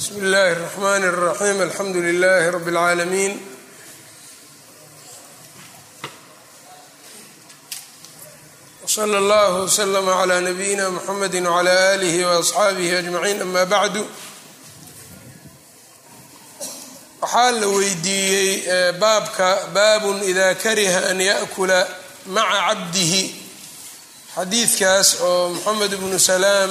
bsmi اllahi الرحmn الرaxيm alxamdu لlh rb العaalamiin wslى اllah wslm عlى nabiyina mxamedi وعlى آlih وأصxaabih أجmaعin ama bعdu waxaa la weydiiyey baabka baabun ida kariha an yaأkula maca cabdihi xadiidkaas oo mxamed bnu slaam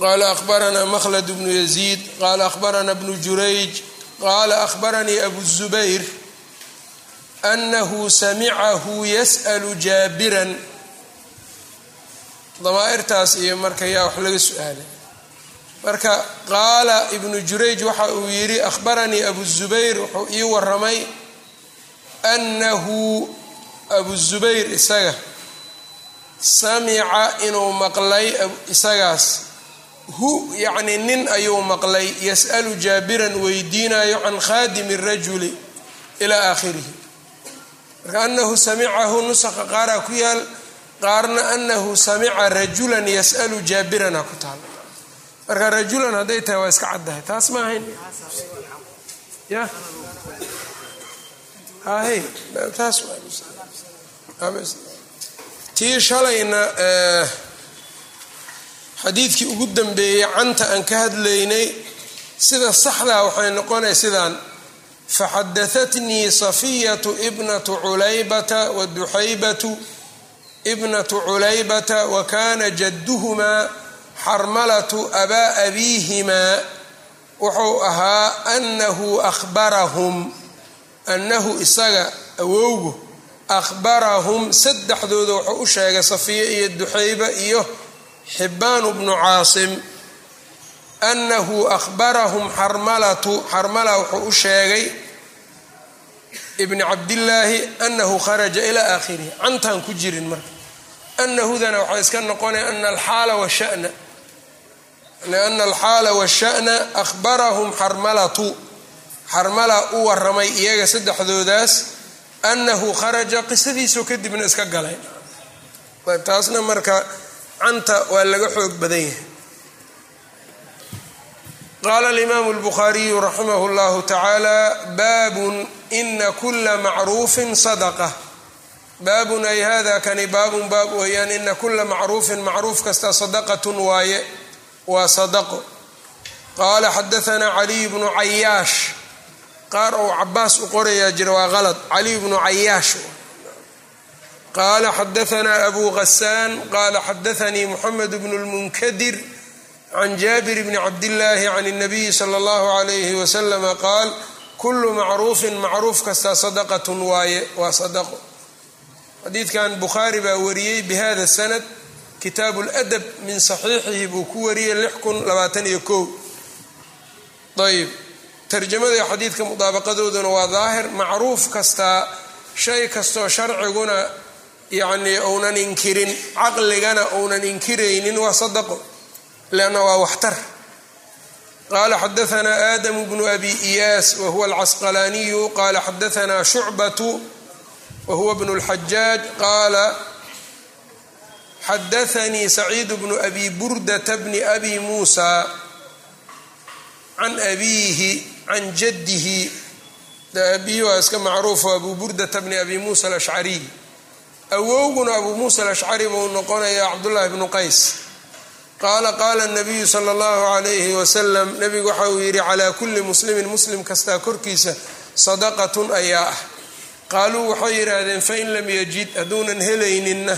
qala ahbarana mhlad bnu yaziid qala ahbarana bnu jurayj qala ahbaranii abu zubayr anahu samicahu yas'lu jaabiran damaa'irtaas iyo marka yaa wax laga su'aalay marka qaala ibnu jurayj waxa uu yidhi ahbaranii abu zubayr wuxuu ii waramay annahu abu zubayr isaga samica inuu maqlay isagaas hu yacni nin ayuu maqlay yas'alu jaabiran weydiinayo can khaadimi rajuli ilaa aakhirihi. Marka anahu samicahu nusaqa qaaraa ku yaal qaarna anahu samica rajulan yas'alu jaabirana ku taal. Marka rajulan hadday tahay waa iska caddahay. Taas ma ahayn. Ya? Hahe taas tii shalayna xadiidkii ugu dambeeyey canta aan ka hadlaynay sida saxdaa waxay noqonay sidaan faxadahatnii safiyatu ibnatu culaybata waduxaybatu ibnatu culaybata wa kana jadduhumaa xarmalatu abaa abiihimaa wuxuu ahaa anahu ahbarahum annahu isaga awowgu akhbarahum saddexdooda wuxuu u sheegay safiya iyo duxayba iyo xibaan bnu caasim anahu ahbarahum xarmalatu xarmala wuxuu u sheegay ibni cabdillaahi anahu kharaja ilaa aakhirihi. Cantaan ku jirin marka. Anahudana waxaa iska noqonaya ana alxaala washana ana alxaala washa'na ahbarahum xarmalatu xarmala u waramay iyaga saddexdoodaas anahu kharaja qisadiisoo kadibna iska galay. Taasna marka canta waa laga xoog badan yahay. Qaala alimaamu اlbukhaariyu raximah اllahu tacaala baabun ina kula macruufin sadaqa. Baabun ay hada kani baabun baab weeyaan ina kula macruufin macruuf kasta sadaqatun waaye waa sadaqo. Qaala xadaanaa caliy bnu cayaash qaar ou cabaas u qorayaa jira waa qalad caliy bnu cayaash qala xadaanaa abu hasaan qala xadaanii muxamed bnu lmunkadir can jaabir bni cabdillaahi can اnabiyi sala اllahu alayhi waslama qaal kulu macruufin macruuf kastaa sadaqatun waaye waa sadaqo xadiidkan bukhaari baa wariyey bihada sanad kitaabu ladab min saxiixihi buu ku wariyey ayb tarjamada xadiidka mudaabaqadooduna waa daahir macruuf kastaa shay kastoo sharciguna yacnii ounan inkirin caqligana ounan inkiraynin waa sadaqo. Leanna waa waxtar. Qaala xadaanaa aadamu bnu abi iyaas wahuwa alcasqalaaniyu qaala xadaanaa shucbatu wahuwa bnu اlxajaaj qaala xadaanii saciid bnu abi burdata bni abi muusa can abiihi can jaddihi. Abihi waa iska macruufo abu burdata bni abi muusa alashcariy awowguna abuu muusa alashcari buu noqonayaa cabdullaahi bnu qays. Qaala qaala nabiyu sala allahu calayhi wasalam nebigu waxa uu yidhi calaa kulli muslimin muslim kastaa korkiisa sadaqatun ayaa ah qaaluu waxay yidhaahdeen fain lam yajid hadduunan helayninna.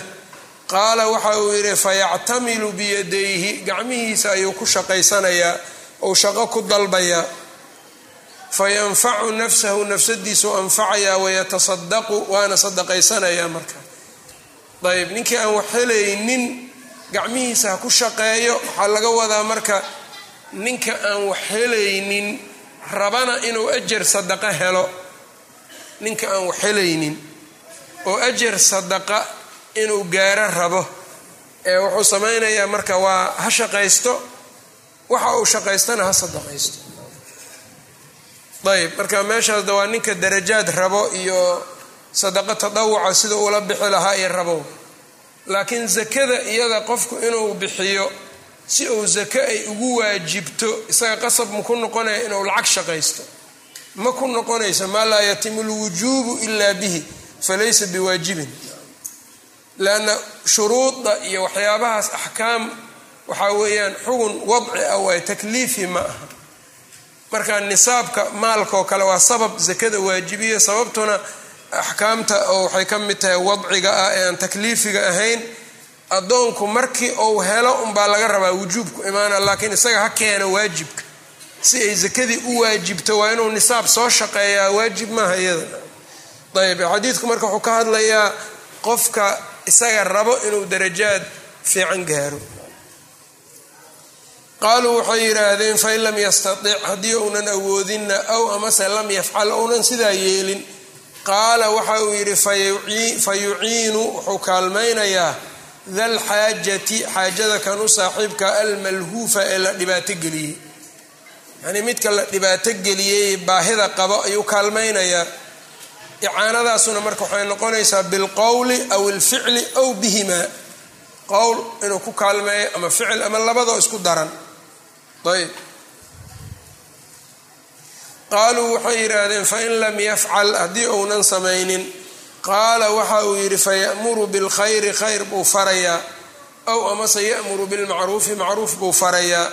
Qaala waxa uu yidhi fayactamilu biyadayhi gacmihiisa ayuu ku shaqaysanayaa ou shaqo ku dalbayaa fayanfacu nafsahu nafsadiisuu anfacayaa wayatasadaqu waana sadaqaysanayaa marka ayb ninkii aan wax helaynin gacmihiisa ha ku shaqeeyo. Waxaa laga wadaa marka ninka aan wax helaynin rabana inuu ajar sadaqa helo. Ninka aan wax helaynin oo ajar sadaqa inuu gaaro rabo. Ee wuxuu samaynayaa marka waa ha shaqaysto waxa uu shaqaystana ha sadaqaysto. Ayb marka meeshaasda waa ninka darajaad rabo iyo sadaqo tadawuca sida uula bixi lahaa iyo rabo. Laakiin sakada iyada qofku inuu bixiyo si uu zake ay ugu waajibto isaga qasab ma ku noqonaya inuu lacag shaqaysto. Ma ku noqonayso maa laa yatimu lwujuubu ilaa bihi falaysa biwaajibin. Leanna shuruudda iyo waxyaabahaas axkaam waxaa weeyaan xugun wadci ah waay takliifi ma aha. Marka nisaabka maalkaoo kale waa sabab zakada waajibiya sababtuna axkaamta oo waxay ka mid tahay wadciga ah ee aan takliifiga ahayn addoonku markii uu helo unbaa laga rabaa wujuubku imaana laakiin isaga ha keena waajibka. Si ay zakadii u waajibto waa inuu nisaab soo shaqeeyaa waajib maaha iyada. Ayb xadiidku marka wuxuu ka hadlayaa qofka isaga rabo inuu darajaad fiican gaaro. Qaaluu waxay yidhaahdeen fain lam yastatic haddii uunan awoodinna aw amase lam yafcal ounan sidaa yeelin qaala waxa uu yidhi fa yuciinu wuxuu kaalmaynayaa dal xaajati xaajada kan u saaxiibka almalhuufa ee la dhibaato geliyey. Yanii midka la dhibaato geliyey baahida qabo ayuu kaalmaynayaa. Icaanadaasuna marka waxay noqonaysaa bilqowli aw ilficli aw bihimaa qowl inuu ku kaalmeeyo ama ficil ama labadoo isku daran. Ayb qaaluu waxay yidhaahdeen fain lam yafcal haddii uunan samaynin. Qaala waxa uu yidhi faya'muru bilkhayri khayr buu farayaa. Aw amase ya'muru bilmacruufi macruuf buu farayaa.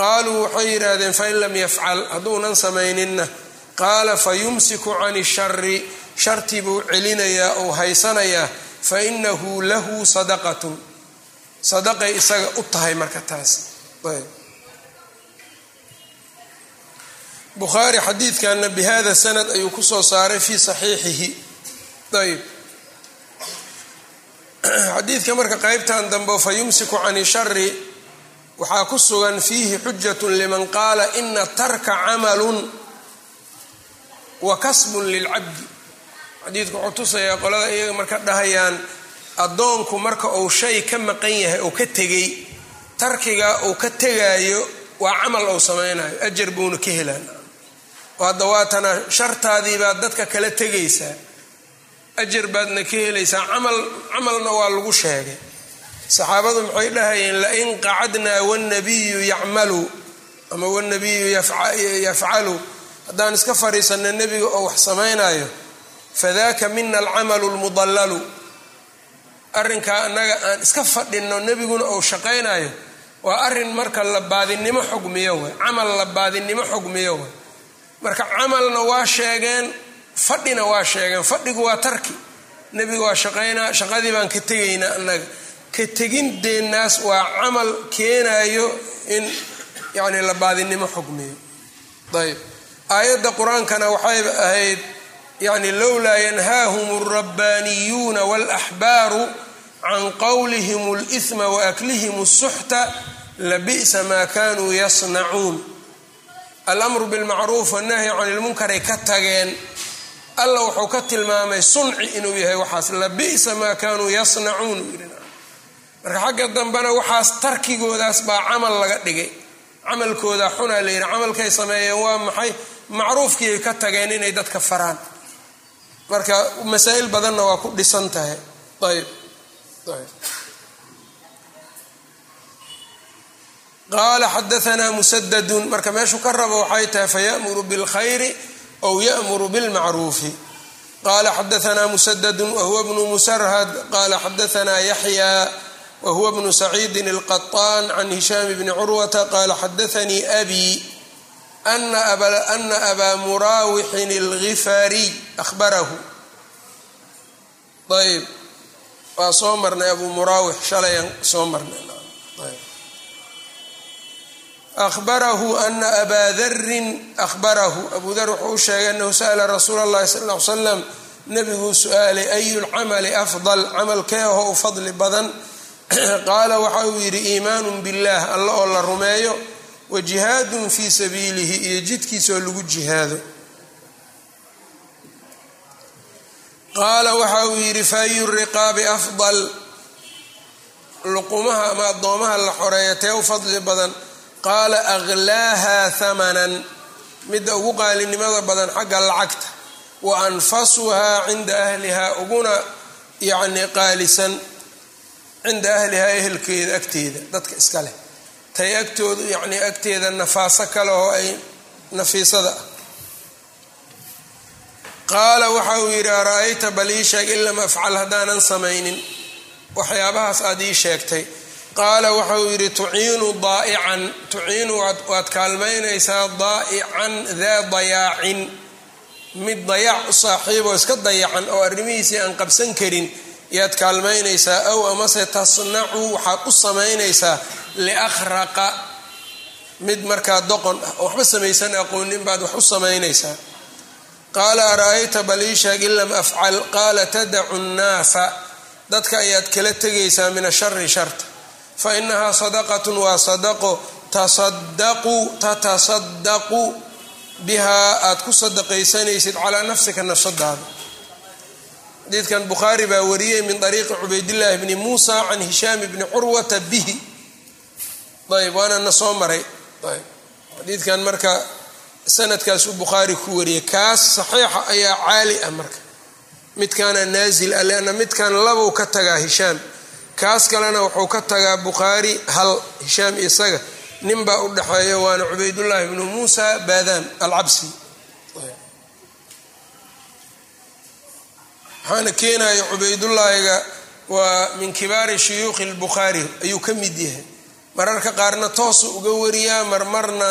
Qaaluu waxay yidhaahdeen fain lam yafcal hadduunan samayninna. Qaala fayumsiku can ishari shartii buu celinayaa ou haysanayaa fainahu lahu sadaqatun. Sadaqay isaga u tahay marka taas bukhaari xadiidkanna bihada sanad ayuu ku soo saaray fii saxiixihi. Ayb xadiidka marka qeybtan dambe fayumsiku can ishari waxaa ku sugan fiihi xujatu liman qaala ina tarka camalun wa kasbun lilcabdi xadiidku wuxuu tusayaa qolada iyaga marka dhahayaan addoonku marka uu shay ka maqan yahay oo ka tegay tarkiga uu ka tegaayo waa camal uu samaynayo ajar buuna ka helaan oo hadda shartaadii baad dadka kala tegaysaa. Ajar baadna ka helaysaa camal camalna waa lagu sheegay. Saxaabadu maxay dhahayeen lain qacadnaa wanabiyu yacmalu ama wanabiyu yafcalu. Haddaan iska fadhiisanna nebiga oo wax samaynayo fadaka mina alcamalu lmudallalu arrinkaa annaga aan iska fadhinno nebiguna ou shaqaynayo waa arrin marka la xugmiyo way camal la baadinimo xugmiyo way marka camalna waa sheegeen fadhina waa sheegeen fadhigu waa tarki. Nebigu waa shaqaynaa shaqadii baan ka tegaynaa annaga ka tegindeennaas waa camal keenayo in yacni la baadinimo xugmiyo. Ayb aayadda qur'aankana waxay ahayd yacni lowlaa yanhaahum alrabbaaniyuuna waalaxbaaru can qowlihim alihma waaklihim الsuxta labi'sa maa kanuu yasnacuun alamru bilmacruuf wannahyi can ilmunkaray ka tageen alla wuxuu ka tilmaamay sunci inuu yahay waxaas labi'sa maa kanuu yasnacuun marka xagga dambena waxaas tarkigoodaas baa camal laga dhigay. Camalkooda xunaa la yidhi camalkay sameeyeen waa maxay? Macruufkiiay ka tageen inay dadka faraan. Marka masaa'il badanna waa ku dhisan tahay. Ayb ayb qaala xadaanaa musadadun marka meeshuu ka rabo waxay tahay faya'muru bilkhayri ow ya'muru bilmacruufi qala xadaanaa musadadun wahuwa bnu musarhad qala xadaanaa yaxya wahuwa bnu saciidin alqaطaan can hishaam bni curwata qala xadaanii abi ana abaa muraawixin alghifaariy ahbarahu ayb waa soo marnay abu muraawix shalayaan soo marnay ahbarahu ana abaa darin ahbarahu abu dar wuxuu u sheegay anahu sa'la rasuula اllahi sal ly slam nebiguu su'aalay ayu lcamali afdal camalkeeho u fadli badan qaala waxa uu yidhi iimaanu biاllah alla oo la rumeeyo wa jihaadun fii sabiilihi iyo jidkiisaoo lagu jihaado qaala waxa uu yidhi faayu riqaabi afdal luqumaha ama addoomaha la xoreeya tee u fadli badan qaala aklaaha hamanan midda ugu qaalinimada badan xagga lacagta wa anfasuhaa cinda ahlihaa uguna yacni qaalisan cinda ahlihaa ehelkeeda agteeda dadka iska leh. Tay agtoodu yacnii agteeda nafaaso kale oo ay nafiisada ah. Qaala waxa uu yidhi ara-ayta bal ii sheeg in lam afcal haddaanan samaynin? Waxyaabahaas aad ii sheegtay qaala waxa uu yidhi tuciinu daa'ican. Tuciinu waad kaalmaynaysaa daa'ican daa dayaacin. Mid dayaac u saaxiiboo iska dayacan oo arrimihiisii aan qabsan karin yaad kaalmaynaysaa aw amase tasnacu waxaad u samaynaysaa liakhraqa. Mid markaa doqon ah oo waxba samaysan aqoonin baad wax u samaynaysaa. Qaala ara-ayta bal ii sheeg in lam afcal? Qaala tadacu nnaasa. Dadka ayaad kala tegaysaa min ashari sharta fa inahaa sadaqatun waa sadaqo tasadaqu tatasadaqu bihaa aad ku sadaqaysanaysid calaa nafsika nafsadaada xadiidkan bukhaari baa wariyey min ariiqi cubaydillaahi bni muusa can hishaam bni curwata bihi ayb waana na soo maray ayb xadiidkan marka sanadkaasuu bukhaari ku wariyey kaas saxiixa ayaa caali ah marka midkaana naazil ah leanna midkan labuu ka tagaa hishaam kaas kalena wuxuu ka tagaa bukhaari hal hishaam isaga. Ninbaa u dhexeeya waana cubaydullaahi bnu muusa baadaan alcabsi. Waxaana keenaya cubaydullaahiga waa min kibaari shuyuukhi lbukhaari ayuu ka mid yahay. Mararka qaarna toosu uga wariyaa marmarna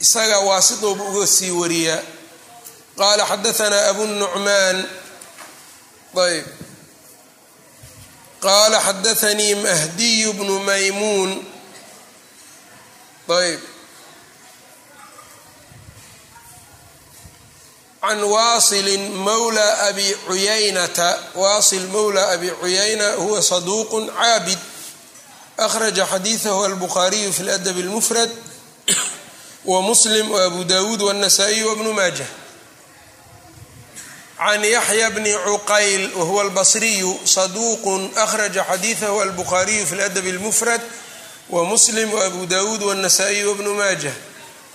isaga waasituuba uga sii wariyaa. Qaala xadaanaa abu nucmaan ayb qaala xadaanii mahdiyu bnu maymuun ayb can waasilin mawla abi cuyaynata waasil mawla abi cuyayna huwa saduuqun caabid akhraja xadiidahu albukhaariyu fi ladab اlmufrad wa muslim waabu dawuud wاnasaa'iy wabnu maajah can yaxya bni cuqayl wahuwa albasriyu saduuqun akhraja xadiidahu albukhaariyu fi ladab اlmufrad wa muslim waabu dawuud wاnasaa'iy wabnu maajah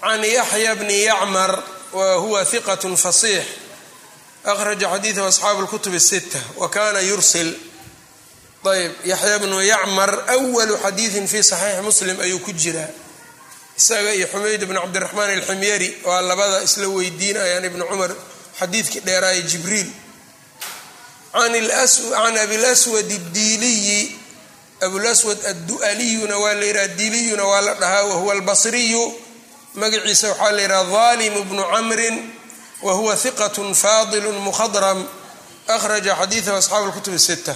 can yaxya bni yacmar whuwa hiqat fasiix akhraja xadiidahu asxaabu اlkutub الsita wa kana yursil ayb yaxya bnu yacmar awalu xadiidin fi saxiixi muslim ayuu ku jiraa isaga iyo xumayd bn cabdiraxmaan alximyari waa labada isla weydiinayaan ibni cumar xadiidkii dheeraaye jibriil. Can abilaswad addiiliyi abulaswad addu'aliyuna waa la yidhaha diiliyuna waa la dhahaa wahuwa albasriyu. Magaciisa waxaa la yidhaha daalimu bnu camrin wahuwa hiqat faadilu mukhadram. Akhraja xadiidahu asxaabu lkutubi sita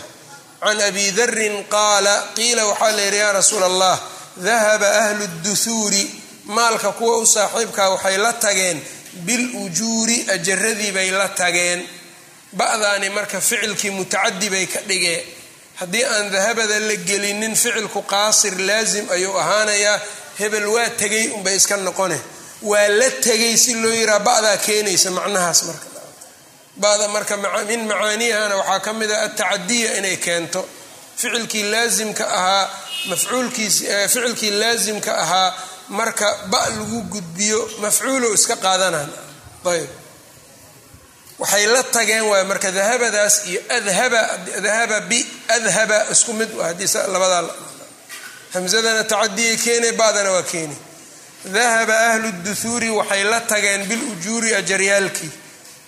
can abi darin qaala qiila waxaa la yidhi yaa rasuula allah dahaba ahlu dduhuuri maalka kuwa u saaxiibkaa waxay la tageen bilujuuri ajaradii bay la tageen. Ba'daani marka ficilkii mutacadi bay ka dhigeen haddii aan dahabada la gelinin ficilku qaasir laasim ayuu ahaanayaa. Hebel waa tegay unbay iska noqone. Waa la tegay si loo yiraa ba'daa keenaysa macnahaas marka. Ba'da marka min macaaniyahana waxaa ka mid ah atacadiya inay keento. Ficilkii laasimka ahaa mafcuulkiis ficilkii laasimka ahaa marka ba lagu gudbiyo mafcuulow iska qaadanaan. Ayb. Waxay la tageen waay marka dahabadaas iyo adhaba dahaba bi adhaba isku mid haddii labadaa hamsadana tacadiyay keenay ba'dana waa keeni. Dahaba ahlu duhuuri waxay la tageen bilujuuri ajaryaalkii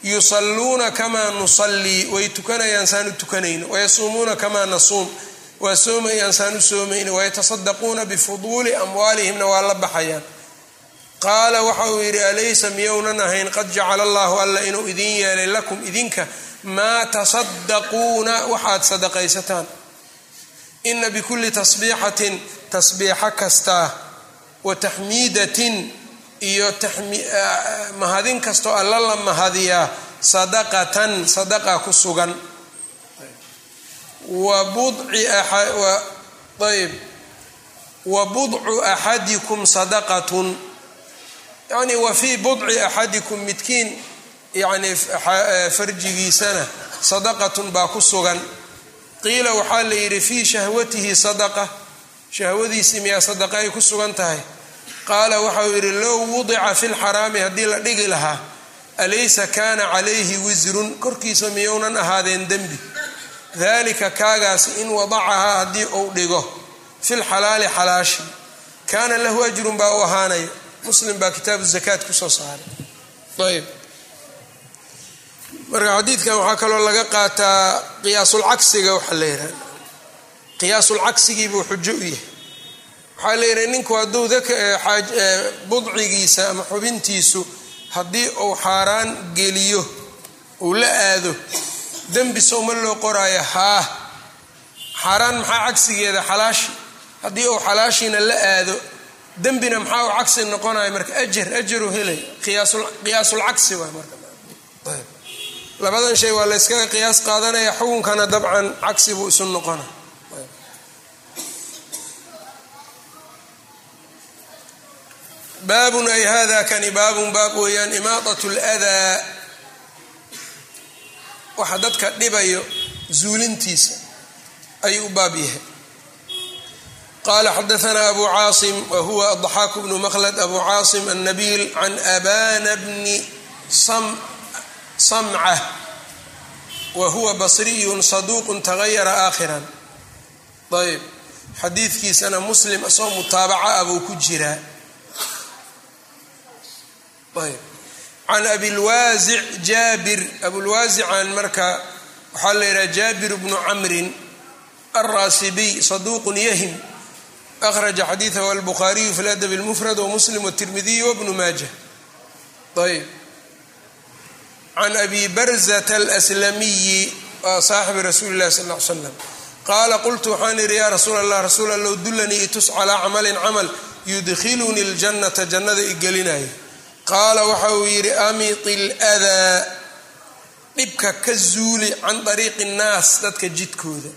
yusalluuna kamaa nusallii way tukanayaan saan u tukanayno wayasuumuuna kamaa nasuum waa soomayaan saan u soomayno wayatasaddaquuna bifuduuli amwaalihimna waa la baxayaan. Qaala waxa uu yidhi alaysa miyownan ahayn? Qad jacala allaahu alla inuu idin yeelay lakum idinka maa tasaddaquuna waxaad sadaqaysataan. Ina bikulli tasbiixatin tasbiixo kastaa wa taxmiidatin iyo mahadin kastoo alla la mahadiyaa sadaqatan sadaqa ku sugan ayb wa budcu axadikum sadaqatun. Yani wa fii budci axadikum midkiin yani farjigiisana sadaqatun baa ku sugan. Qiila waxaa la yidhi fii shahwatihi sadaqa. Shahwadiisii miyaa sadaqa ay ku sugan tahay? Qaala waxauu yidhi low wudica fi lxaraami haddii la dhigi lahaa alaysa kaana calayhi wisrun korkiisa miyounan ahaadeen dembi dalika kaagaas in wadacahaa haddii uu dhigo fi lxalaali xalaashi. Kaana lahu ajrun baa u ahaanaya muslim baa kitaabu zakaat ku soo saaray. Ayb marka xadiidkan waxaa kaloo laga qaataa qiyaasulcagsiga waxaa la yidhaha qiyaasulcagsigiibuu xujo u yahay. Waxaa la yidhaha ninku hadduu budcigiisa ama xubintiisu haddii uu xaaraan geliyo uu la aado dembi sowma loo qoraayo? Haa. Xaaraan maxaa cagsigeeda? Xalaashi. Haddii uu xalaashiina la aado dembina maxaa uu cagsi noqonaya marka? Ajar ajaru helay. Qiyaasulcagsi waay marka. Labadan shay waa la qiyaas qaadanaya xukunkana dabcan cagsi buu isu noqona baabun ay hada kani? Baabun baab weeyaan imaadat ladaa waxa dadka dhibayo zuulintiisa ayuu u baab yahay. Qala xadaana abu caasim wa huwa adxaaku bnu maqlad abu caasim annabiil can abana bni samca wa huwa basriyun saduuqun tagayara aakhiran. Ayb xadiidkiisana muslim isagoo mutaabaca ah buu ku jiraa. Ayb can abilwaasic jaabir abulwaasican marka waxaa la yidhaha jaabir bnu camrin alraasibiy saduuqun yahim akhraja xadiidahu albukhaariyu fi ladab اlmufrad wamuslim wاtirmidiy wbnu maaja ayb can abi barzata alslamiyi waa saaxibi rasuuli اllahi sal l slam qaala qultu waxaan idhi yaa rasuul allah rasuul allow dullanii itus calaa camalin camal yudkhilunii اljannata jannada igelinaya qaala waxa uu yidhi amiti ladaa dhibka ka zuuli can dariiqi nnaas dadka jidkooda.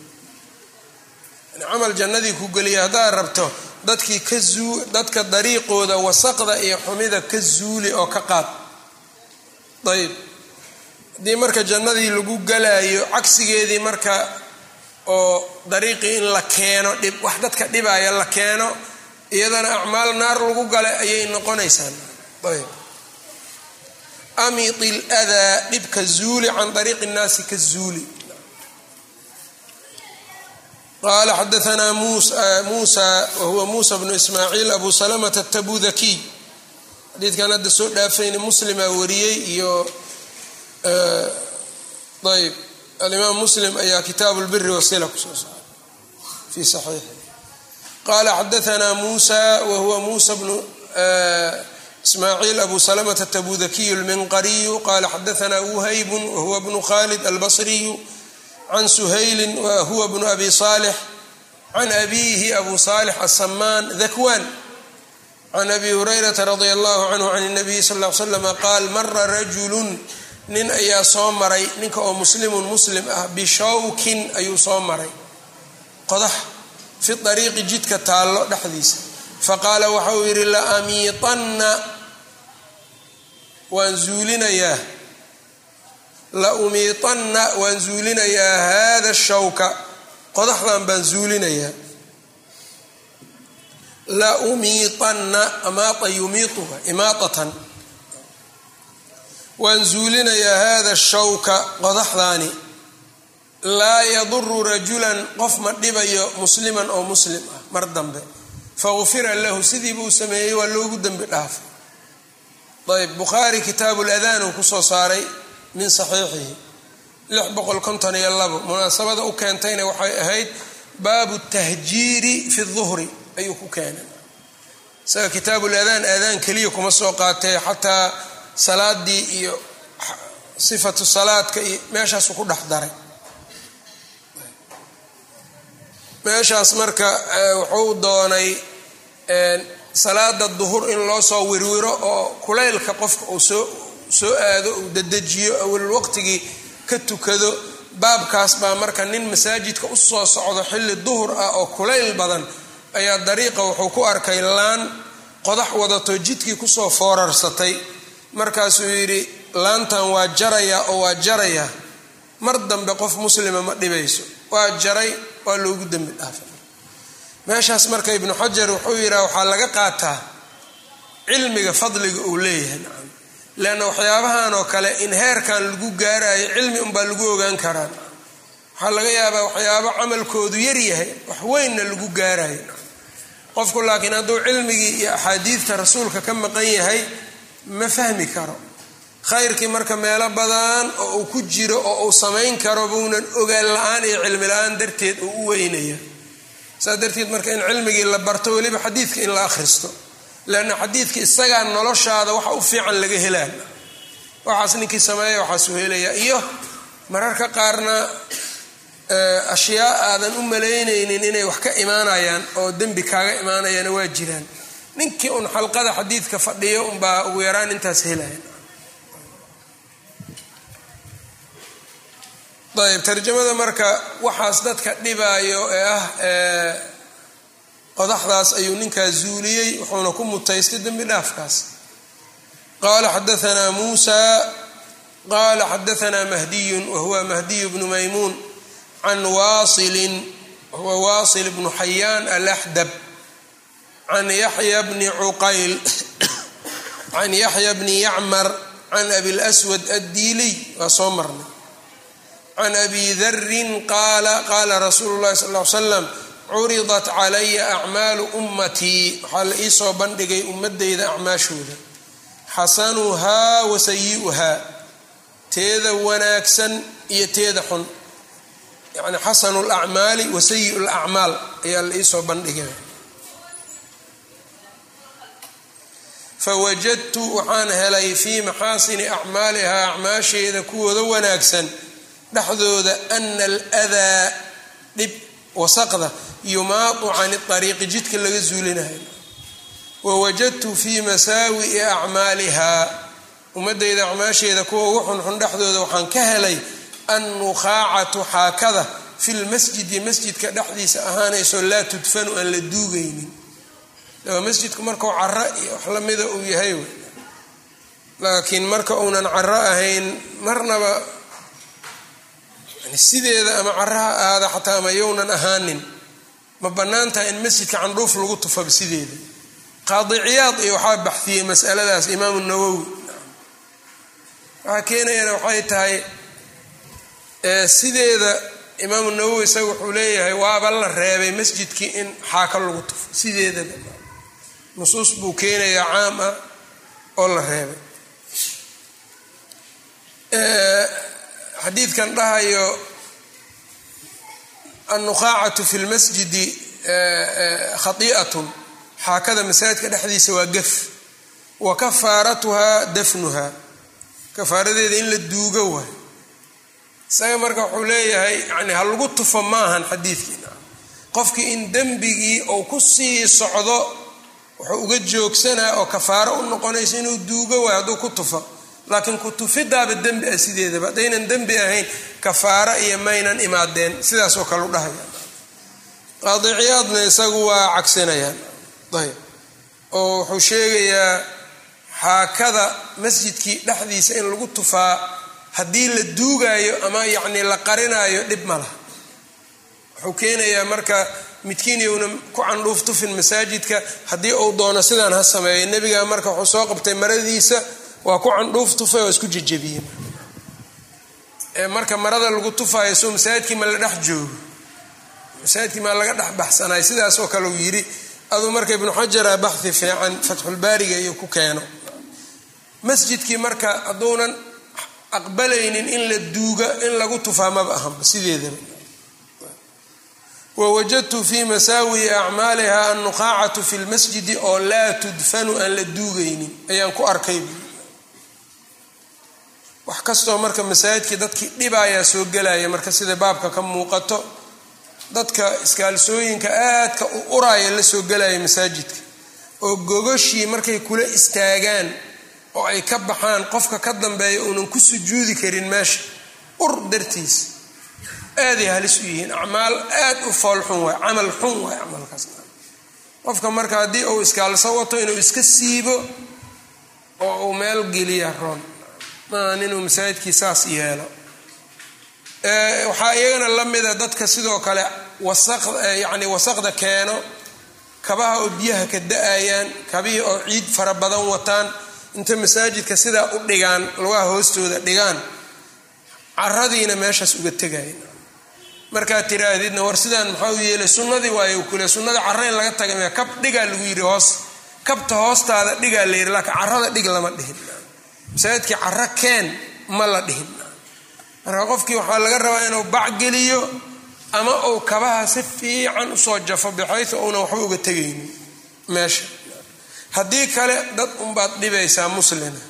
Camal jannadii ku geliya haddaad rabto dadkii dadka dariiqooda wasaqda iyo xumida ka zuuli oo ka qaad. Ayb haddii marka jannadii lagu galaayo cagsigeedii marka oo dariiqii in la keeno dhib wax dadka dhibaya la keeno iyadana acmaal naar lagu galay ayay noqonaysaa ayb amiti ladaa dhibka zuuli can dariiqi nnaasi ka zuuli qala xadaanaa muusa wahuwa muusa bnu ismaaciil abu salamata atabudakiy xadiidkan hadda soo dhaafayna muslima wariyey iyo ayb alimaam muslim ayaa kitaabu lbiri wasila ku soo saaray fi saxiixi qala xadaanaa muusa wahuwa muusa bnu ismaaciil abu salamata atabudakiy lminqariyu qala xadaanaa wuhaybun wahuwa bnu khalid albasriyu can suhayli wahuwa bnu abi salix can abiihi abu salix asamaan dakwan can abi hurayrata radi allahu canhu can nabiyi sal l slama qaal mara rajulun nin ayaa soo maray ninka oo muslimun muslim ah bishawkin ayuu soo maray qodax fi ariiqi jidka taallo dhexdiisa faqaala waxa uu yidhi la amiitanna waan zuulinayaa. La umiitanna waan zuulinayaa hada shawka. Qodaxdan baan zuulinayaa. La umiitanna amaata yumiituha imaatatan waan zuulinayaa hada shawka qodaxdaani. Laa yaduru rajulan qof ma dhibayo musliman oo muslim ah mar dambe. Fagufira lahu sidii buu sameeyey waa loogu dembi dhaafay ayb bukhaari kitaabu ladaan uu ku soo saaray min saxiixihi lix boqol konton iyo labo. Munaasabada u keentayna waxay ahayd baabu tahjiiri fi duhri ayuu ku keenay. Isaga kitaabul adaan aadaan keliya kuma soo qaatee xataa salaadii iyo sifatu salaadka iyo meeshaasu ku dhex daray. Meeshaas marka wuxuu doonay salaada duhur in loo soo wirwiro oo kulaylka qofka uu soo aado uu dadejiyo awalul waqtigii ka tukado baabkaas baa marka nin masaajidka u soo socdo xilli duhur ah oo kulayl badan ayaa dariiqa wuxuu ku arkay laan qodax wadato jidkii ku soo foorarsatay markaasuu yidhi laantan waa jaraya oo waa jaraya. Mar dambe qof muslima ma dhibayso. Waa jaray waa loogu dembi dhaafay meeshaas marka ibnu xajar wuxuu yidhaha waxaa laga qaataa cilmiga fadliga uu leeyahay nacam. Leanna waxyaabahan oo kale in heerkan lagu gaarayo cilmi unbaa lagu ogaan karaa waxaa laga yaabaa waxyaabo camalkoodu yaryahay wax weynna lagu gaarayo qofku laakiin hadduu cilmigii iyo axaadiidta rasuulka ka maqan yahay ma fahmi karo. Khayrkii marka meelo badan oo uu ku jiro oo uu samayn karo buunan ogaan la'aan iyo cilmi la'aan darteed uu u weynaya saas darteed marka in cilmigii la barto weliba xadiidka in la akhristo. Leanna xadiidka isagaa noloshaada waxa u fiican laga helaan. Waxaas ninkii sameeya waxaasuu helaya iyo mararka qaarna ashyaa aadan u malaynaynin inay wax ka imaanayaan oo dembi kaaga imaanayana waa jiraan. Ninkii un xalqada xadiidka fadhiyo unbaa ugu yaraan intaas helaya ayb tarjamada marka waxaas dadka dhibaayo ee ah qodaxdaas ayuu ninkaa zuuliyey wuxuuna ku mutaystay dembi dhaafkaas. Qala xadaanaa muusa qala xadaanaa mahdiyun wahuwa mahdiy bnu maymuun can waasilin wahuwa waasil bnu xayaan alaxdab can yaxya bni cuqayl can yaxya bni yacmar can abi lswad addiiliy waa soo marnay can abi darin qaala qaala rasuulu llahi sal l slam curidat calaya acmaalu ummatii waxaa la iisoo bandhigay ummadeyda acmaashooda xasanuhaa wa sayi'uhaa teeda wanaagsan iyo teeda xun yacni xasanu lacmaali wa sayi'u lacmaal ayaa la iisoo bandhigay fawajadtu waxaan helay fii maxaasini acmaalihaa acmaasheeda kuwooda wanaagsan dhexdooda ana aladaa dhib wasaqda yumaatu cani ariiqi jidka laga zuulinayo. Wawajadtu fii masaawi'i acmaalihaa ummadeyda acmaasheeda kuwa ugu xunxun dhexdooda waxaan ka helay annukhaacatu xaakada fi lmasjidi masjidka dhexdiisa ahaanayso laa tudfanu aan la duugaynin. Masjidku markuu caro iyo wax lamida uu yahay laakiin marka uunan caro ahayn marnaba sideeda ama caraha ahaada xataa ama yownan ahaanin ma bannaan tahay in masjidka candhuuf lagu tufaba sideeda. Qaadiciyaad iyo waxaa baxiyey masaladaas imaamu nawowi. Waxaa keenayana waxay tahay sideeda imaamu nawowi isaga wuxuu leeyahay waaba la reebay masjidkii in xaaka lagu tufo sideedaba nusuus buu keenayaa caam ah oo la reebay xadiidkan dhahayo annukhaacatu fi lmasjidi khati'atun. Xaakada masaajidka dhexdiisa waa gaf. Wa kafaaratuhaa dafnuhaa. Kafaaradeeda in la duugo waay. Isaga marka wuxuu leeyahay yani ha lagu tufo maahan xadiidkiina. Qofkii in dembigii uu ku sii socdo wuxuu uga joogsanaa oo kafaaro u noqonaysa inuu duugo waay hadduu ku tufo laakiin kutufidaaba dembi ah sideedaba haddaynan dembi ahayn kafaaro iyo maynan imaadeen sidaasoo kale u dhahaya qaadiciyaadna isagu waa cagsinayaan ayb oo wuxuu sheegayaa xaakada masjidkii dhexdiisa in lagu tufaa haddii la duugaayo ama yacni la qarinaayo dhib ma laha. Wuxuu keenayaa marka midkiin yowna ku candhuuf tufin masaajidka haddii uu doono sidaan ha sameeyo nebiga marka wuxuu soo qabtay maradiisa waa ku candhuuf tufay oo isku jejebiyey marka marada lagu tufaayo soo masaajidkii ma la dhex joogo. Masaajidkii maa laga dhex baxsanayo sidaasoo kale uu yidhi aduu marka ibnu xajara baxhi fiican fatxulbaariga iyo ku keeno. Masjidkii marka hadduunan aqbalaynin in la duuga in lagu tufaa maba ahanba sideedaba. Wawajadtu fi masaawi'i acmaaliha annukhaacatu fi lmasjidi oo laa tudfanu aan la duugaynin ayaan ku arkay wax kastoo marka masaajidkii dadkii dhibayaa soo gelaya marka sida baabka ka muuqato dadka iskaalsooyinka aadka u uraya la soo gelaya masaajidka. Oo gogoshii markay kula istaagaan oo ay ka baxaan qofka ka dambeeya uunan ku sujuudi karin meesha ur dartiis. Aaday halis u yihiin acmaal aad u fool xun waay camal xun waay camalkaas qofka marka haddii uu iskaalso wato inuu iska siibo oo uu meel geliya roon maahan inuu masaajidkii saas yeelo. Waxaa iyagana la mida dadka sidoo kale yani wasaqda keeno kabaha oo biyaha ka da'ayaan kabihii oo ciid fara badan wataan inta masaajidka sidaa u dhigaan lugaha hoostooda dhigaan caradiina meeshaas uga tegayan markaad tiraahdidna war sidaan maxaa u yeelay sunnadii waayo kule sunnada carra in laga taga kab dhigaa lagu yidhi hoos kabta hoostaada dhigaa la yidhi laakiin carrada dhig lama dhihin masaajidkii carro keen ma la dhihin. Marka qofkii waxaa laga rabaa inuu bacgeliyo ama uu kabaha si fiican u soo jafo bixaysu uuna waxba uga tegaynin meesha. Haddii kale dad unbaad dhibaysaa muslina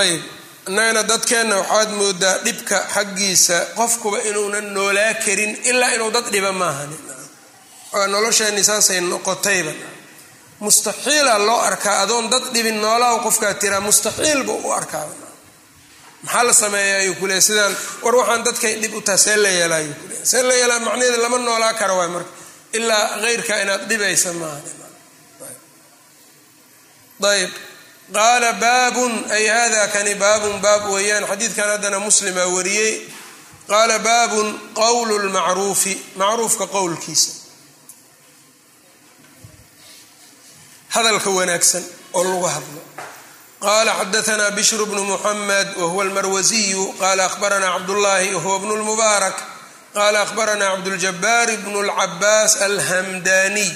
ayb innagana dadkeenna waxaad moodaa dhibka xaggiisa qofkuba inuunan noolaa karin ilaa inuu dad dhiba maahan. Nolosheenni saasay noqotayba mustaxiila loo arkaa adoon dad dhibin noolaha qofkaa tiraa mustaxiilba u arkaa. Maxaa la sameeya ayuu kule sidaan war waxaan dadkay dhib u taha see la yeela ayuu kule see la yeelaa macnaheeda lama noolaa kara waay marka. Ilaa keyrka inaad dhibaysa maaha ayb. Qaala baabun ay hada kani baabun baab weeyaan. Xadiidkan haddana muslima wariyey. Qaala baabun qowlu lmacruufi macruufka qowlkiisa hadalka wanaagsan oo lagu hadlo qala xadaثna bshر bn mحmed whuwa اlmarwasiyu qala akhbarana cabdالlahi whuwa bn اlmubaarak qala akhbarana cabdاljabaar bn اlcabaas alhamdaniy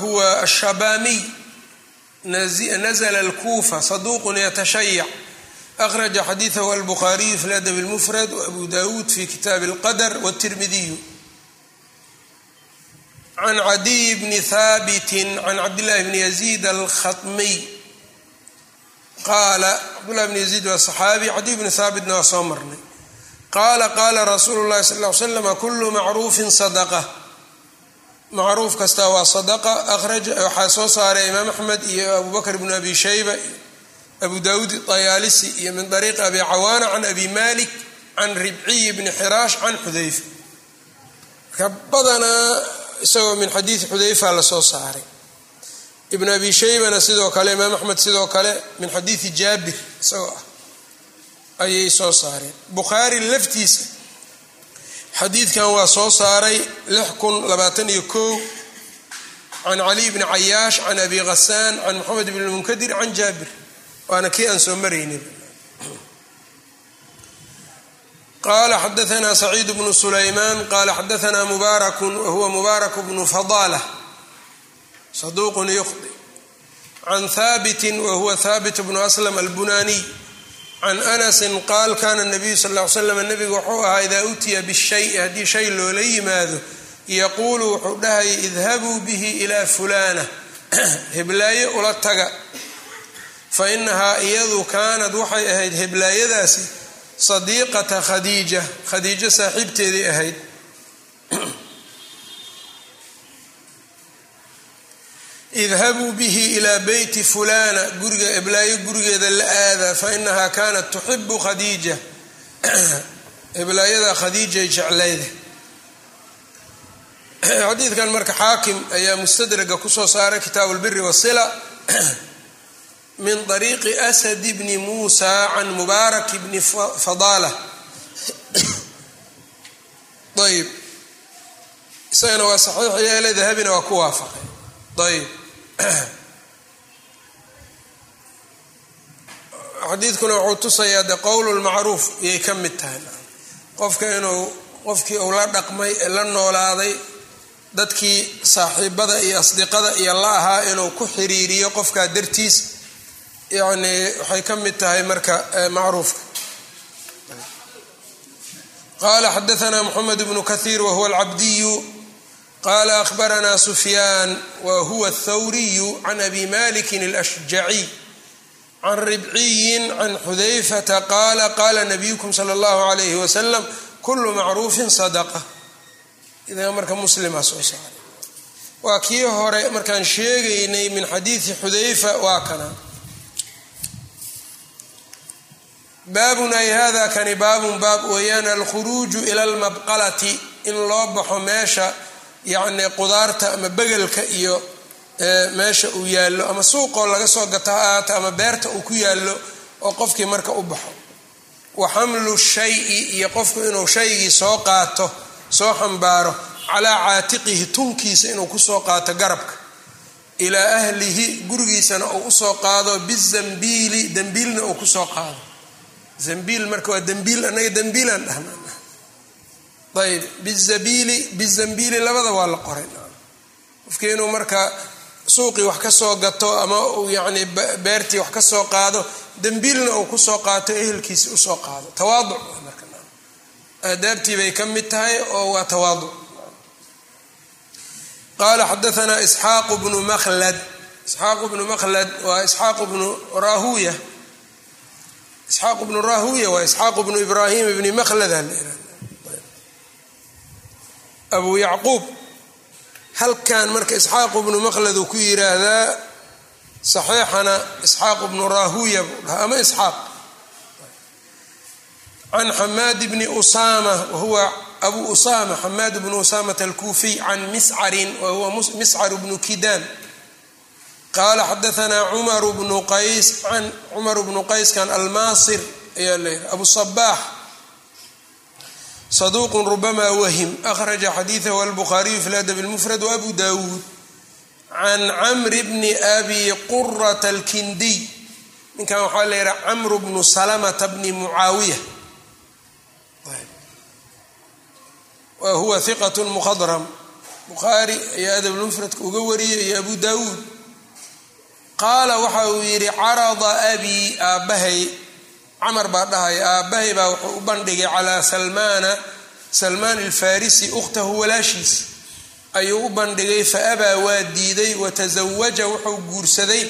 huwa الshabamiy nazla اlkufa saduq ytashayac akhraja xadiiثah albukhaariyu fi ladb اlmfrad wabu dawud fi kitaab اlqadr wالtirmidiyu can cadiy bni haabiti can cabdillahi bni yaziid alkhatmiy qaala cabdullahi bni yaziid waa saxaabi cadiy bni haabitna waa soo marnay qaala qaala rasuulu llahi sal ly slam kulu macruufin sadaqa macruuf kastaa waa sadaqa akhraja waxaa soo saaray imaam axmed iyo abu bakr bnu abi shayba iyo abu dawuud dayaalisi iyo min ariiqi abi cawaana can abi malik can ribciy bni xiraash can xudayfa marka badanaa isagoo min xadiidi xudayfa la soo saaray. Ibn abi shaybana sidoo kale imaam axmed sidoo kale min xadiidi jaabir isagoo ah ayay soo saareen. Bukhaari laftiisa xadiidkan waa soo saaray can caliy bni cayaash can abi khasaan can moxamed bn munkadir can jaabir waana kii aan soo maraynin qala xadaanaa saciid bnu sulaymaan qala xadaanaa mubaraku wahuwa mubaarak bnu fadala saduuqun yuqdi can haabiti wahuwa haabit bnu aslam albunaaniy can anasin qaal kana nabiyu sal ly slam nabigu wuxuu ahaa idaa utiya bishay haddii shay loola yimaado yaquulu wuxuu dhahaya idhabuu bihi ilaa fulaana heblaaye ula taga fa inahaa iyadu kaanad waxay ahayd heblaayadaasi sadiiqata khadiija khadiijo saaxiibteedii ahayd idhabuu bihi ilaa beyti fulana guriga eblaayo gurigeeda la aada fa inahaa kaanat tuxibu khadiija eblaayada khadiijay jeclayda xadiidkan marka xaakim ayaa mustadraga ku soo saaray kitaabu lbiri wasila min ariiqi asad bni muusa can mubaarak bni fadala ayb isagana waa saxiix yeele dahabina waa ku waafaqay. Ayb xadiidkuna wuxuu tusayaa de qowl lmacruuf iyay ka mid tahay. Qofka inuu qofkii uu la dhaqmay la noolaaday dadkii saaxiibada iyo asdiqada iyo la ahaa inuu ku xiriiriyo qofkaa dartiis yani waxay ka mid tahay marka macruufka qala xadaثna mxamed bnu kahiir wahuwa alcabdiyu qala akhbarana sufyaan wahuwa aلthawriyu can abi maliki اlashjaciy can ribciyin can xudayfata qaala qala nabiyukum slى اllahu عalayh waslam kulu macruufin sadqa idaa marka muslima soo saaray waa kii hore markaan sheegaynay min xadiidi xudayfa waa kana Baabun ay hada kani baabun baab weeyaan alkhuruuju ila almabqalati in loo baxo meesha yacni qudaarta ama begelka iyo meesha uu yaallo ama suuqoo laga soo gato ha ahaata ama beerta uu ku yaallo oo qofkii marka u baxo. Wa xamlu shayi iyo qofku inuu shaygii soo qaato soo xambaaro calaa caatiqihi tunkiisa inuu ku soo qaato garabka. Ilaa ahlihi gurigiisana uu u soo qaado bizambiili dambiilna uu ku soo qaado zambiil marka waa dembiil anaga dembiilaan dhahna ayb bizabiili bizambiili labada waa la qoray. Qofkii inuu marka suuqii wax ka soo gato ama yacni beertii wax ka soo qaado dembiilna uu ku soo qaato ehelkiisi u soo qaado. Tawaaduc marka. Aadaabtii bay ka mid tahay oo waa tawaaduc. Qaala xadaanaa isxaaqu bnu makhlad. Isxaaqu bnu makhlad waa isxaaqu bnu rahuya isxaaqu bnu rahuya waa isxaaqu bnu ibraahim bni makhlad abu yacquub halkan marka isxaaqu bnu makhlad uu ku yiraahdaa saxiixana isxaaqu bnu rahuya buu dhaha ama isxaaq can xamaad bni usama wahuwa abu usama xamaad bnu usamata alkuufiy can miscarin wahuwa miscar bnu kidaan qaala xadaanaa cumar bnu qays can cumar bnu qayskan almaasir ayaa leeyahay abu sabaax saduuq rubama wahim akhraja xadiidahu albukhaariyu fi ladab lmufrad waabu dawuud can camri bni abi qurata alkindiy ninkan waxaa la yihaha camru bnu salamata bni mucaawiya wa huwa hiqat mukhadram bukhaari ayaa adabulmufradka uga wariyay iyo abu dawuud qaala waxa uu yidhi carada abii aabbahay. Camar baa dhahaya aabbahay baa wuxuu u bandhigay calaa salmaana salmaan alfarisi ukhtahu walaashiis. Ayuu u bandhigay fa abaa waa diiday watasawaja wuxuu guursaday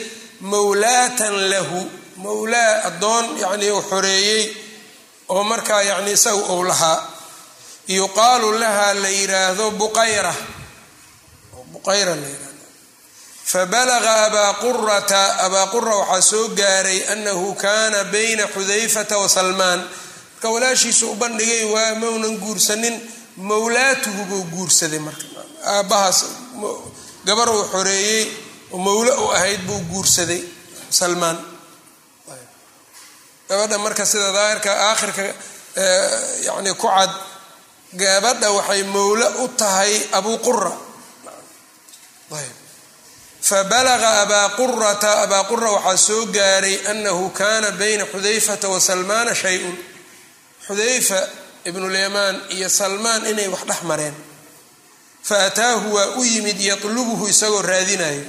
mawlaatan lahu. Mawlaa addoon yacnii uu xoreeyey oo markaa yacni isaga uu lahaa. Yuqaalu laha la yiraahdo buqayra. Buqayra la yiraahdo fabalaga abaa qurata abaa qura waxaa soo gaaray anahu kana bayna xudayfata wa salmaan marka walaashiisu u bandhigay waa maunan guursanin mawlaatuhu buu guursaday marka aabbahaas gabar uu xoreeyey oo mawlo u ahayd buu guursaday salmaan gabadha marka sida daahirka aakhirka yani ku cad gabadha waxay mawlo u tahay abu qura fabalaga abaa qurata abaa qura waxaa soo gaaray anahu kana bayna xudayfata wa salmaana shay-un xudayfa ibnulyamaan iyo salmaan inay wax dhex mareen fa ataahu waa u yimid yatlubuhu isagoo raadinayo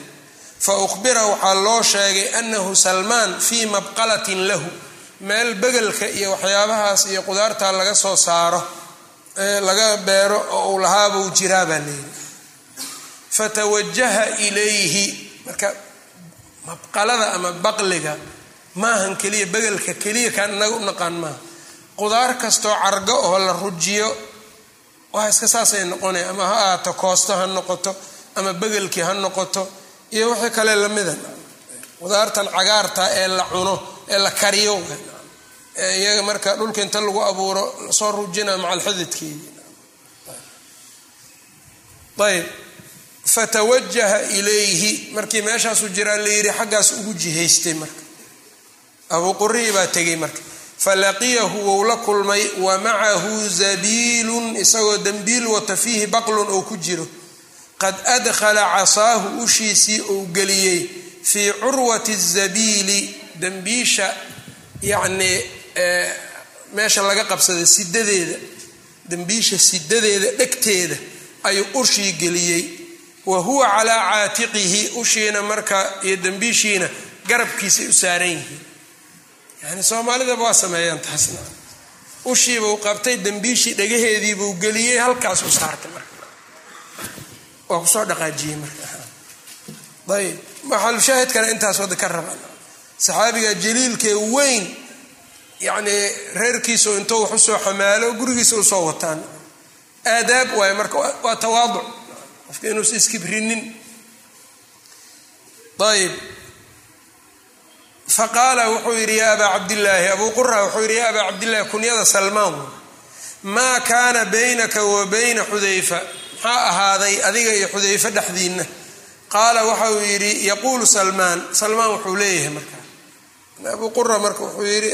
fa ukhbira waxaa loo sheegay anahu salmaan fii mabqalatin lahu meel begelka iyo waxyaabahaas iyo qudaarta laga soo saaro laga beero oo uu lahaabuu jiraa baa layidhi fatawajaha ilayhi. Marka mabqalada ama baqliga maahan keliya begelka keliya kaan inaga naqaan maaha. Qudaar kastoo cargo oo la rujiyo waa iska saasay noqonaya ama ha ahaato koosto ha noqoto ama begelkii ha noqoto iyo wixii kale lamida qudaartan cagaarta ee la cuno ee la kariyo. Iyaga marka dhulka inta lagu abuuro la soo rujina maca alxididkeedi ayb fatawajaha ilayhi. Markii meeshaasuu jiraa la yidhi xaggaas ugu jihaystay marka. Abuu qurihii baa tegay marka. Falaqiyahu wou la kulmay wa macahu zabiilun isagoo dembiil wata fiihi baqlun oo ku jiro. Qad adkhala casaahu ushiisii uu geliyey fii curwati zabiili. Dembiisha yacnii meesha laga qabsaday sidadeeda dembiisha sidadeeda dhegteeda ayuu ushii geliyey wa huwa calaa caatiqihi ushiina marka iyo dembiishiina garabkiisay u saaran yihiin. Yani soomaalidaba waa sameeyaan taasna. Ushiibuu qabtay dembiishii dhagaheediibuu geliyey halkaasuu saartay marka. Waa ku soo dhaqaajiyey marka. Ayb maxalushaahidkana intaas wada ka rabaan saxaabiga jaliilkee weyn yacnii reerkiisu intuu wax u soo xamaalo gurigiisa u soo wataan. Aadaab waayo marka waa tawaaduc qofka inuusa iskibrinin ayb faqaala wuxuu yidhi yaa abaa cabdillaahi abuu qura wuxuu yidhi yaa abaa cabdillahi kunyada salmaan maa kaana baynaka wa bayna xudayfa? Maxaa ahaaday adiga iyo xudayfe dhexdiinna? Qaala waxa uu yidhi yaquulu salmaan. Salmaan wuxuu leeyahay marka. Abuu qura marka wuxuu yidhi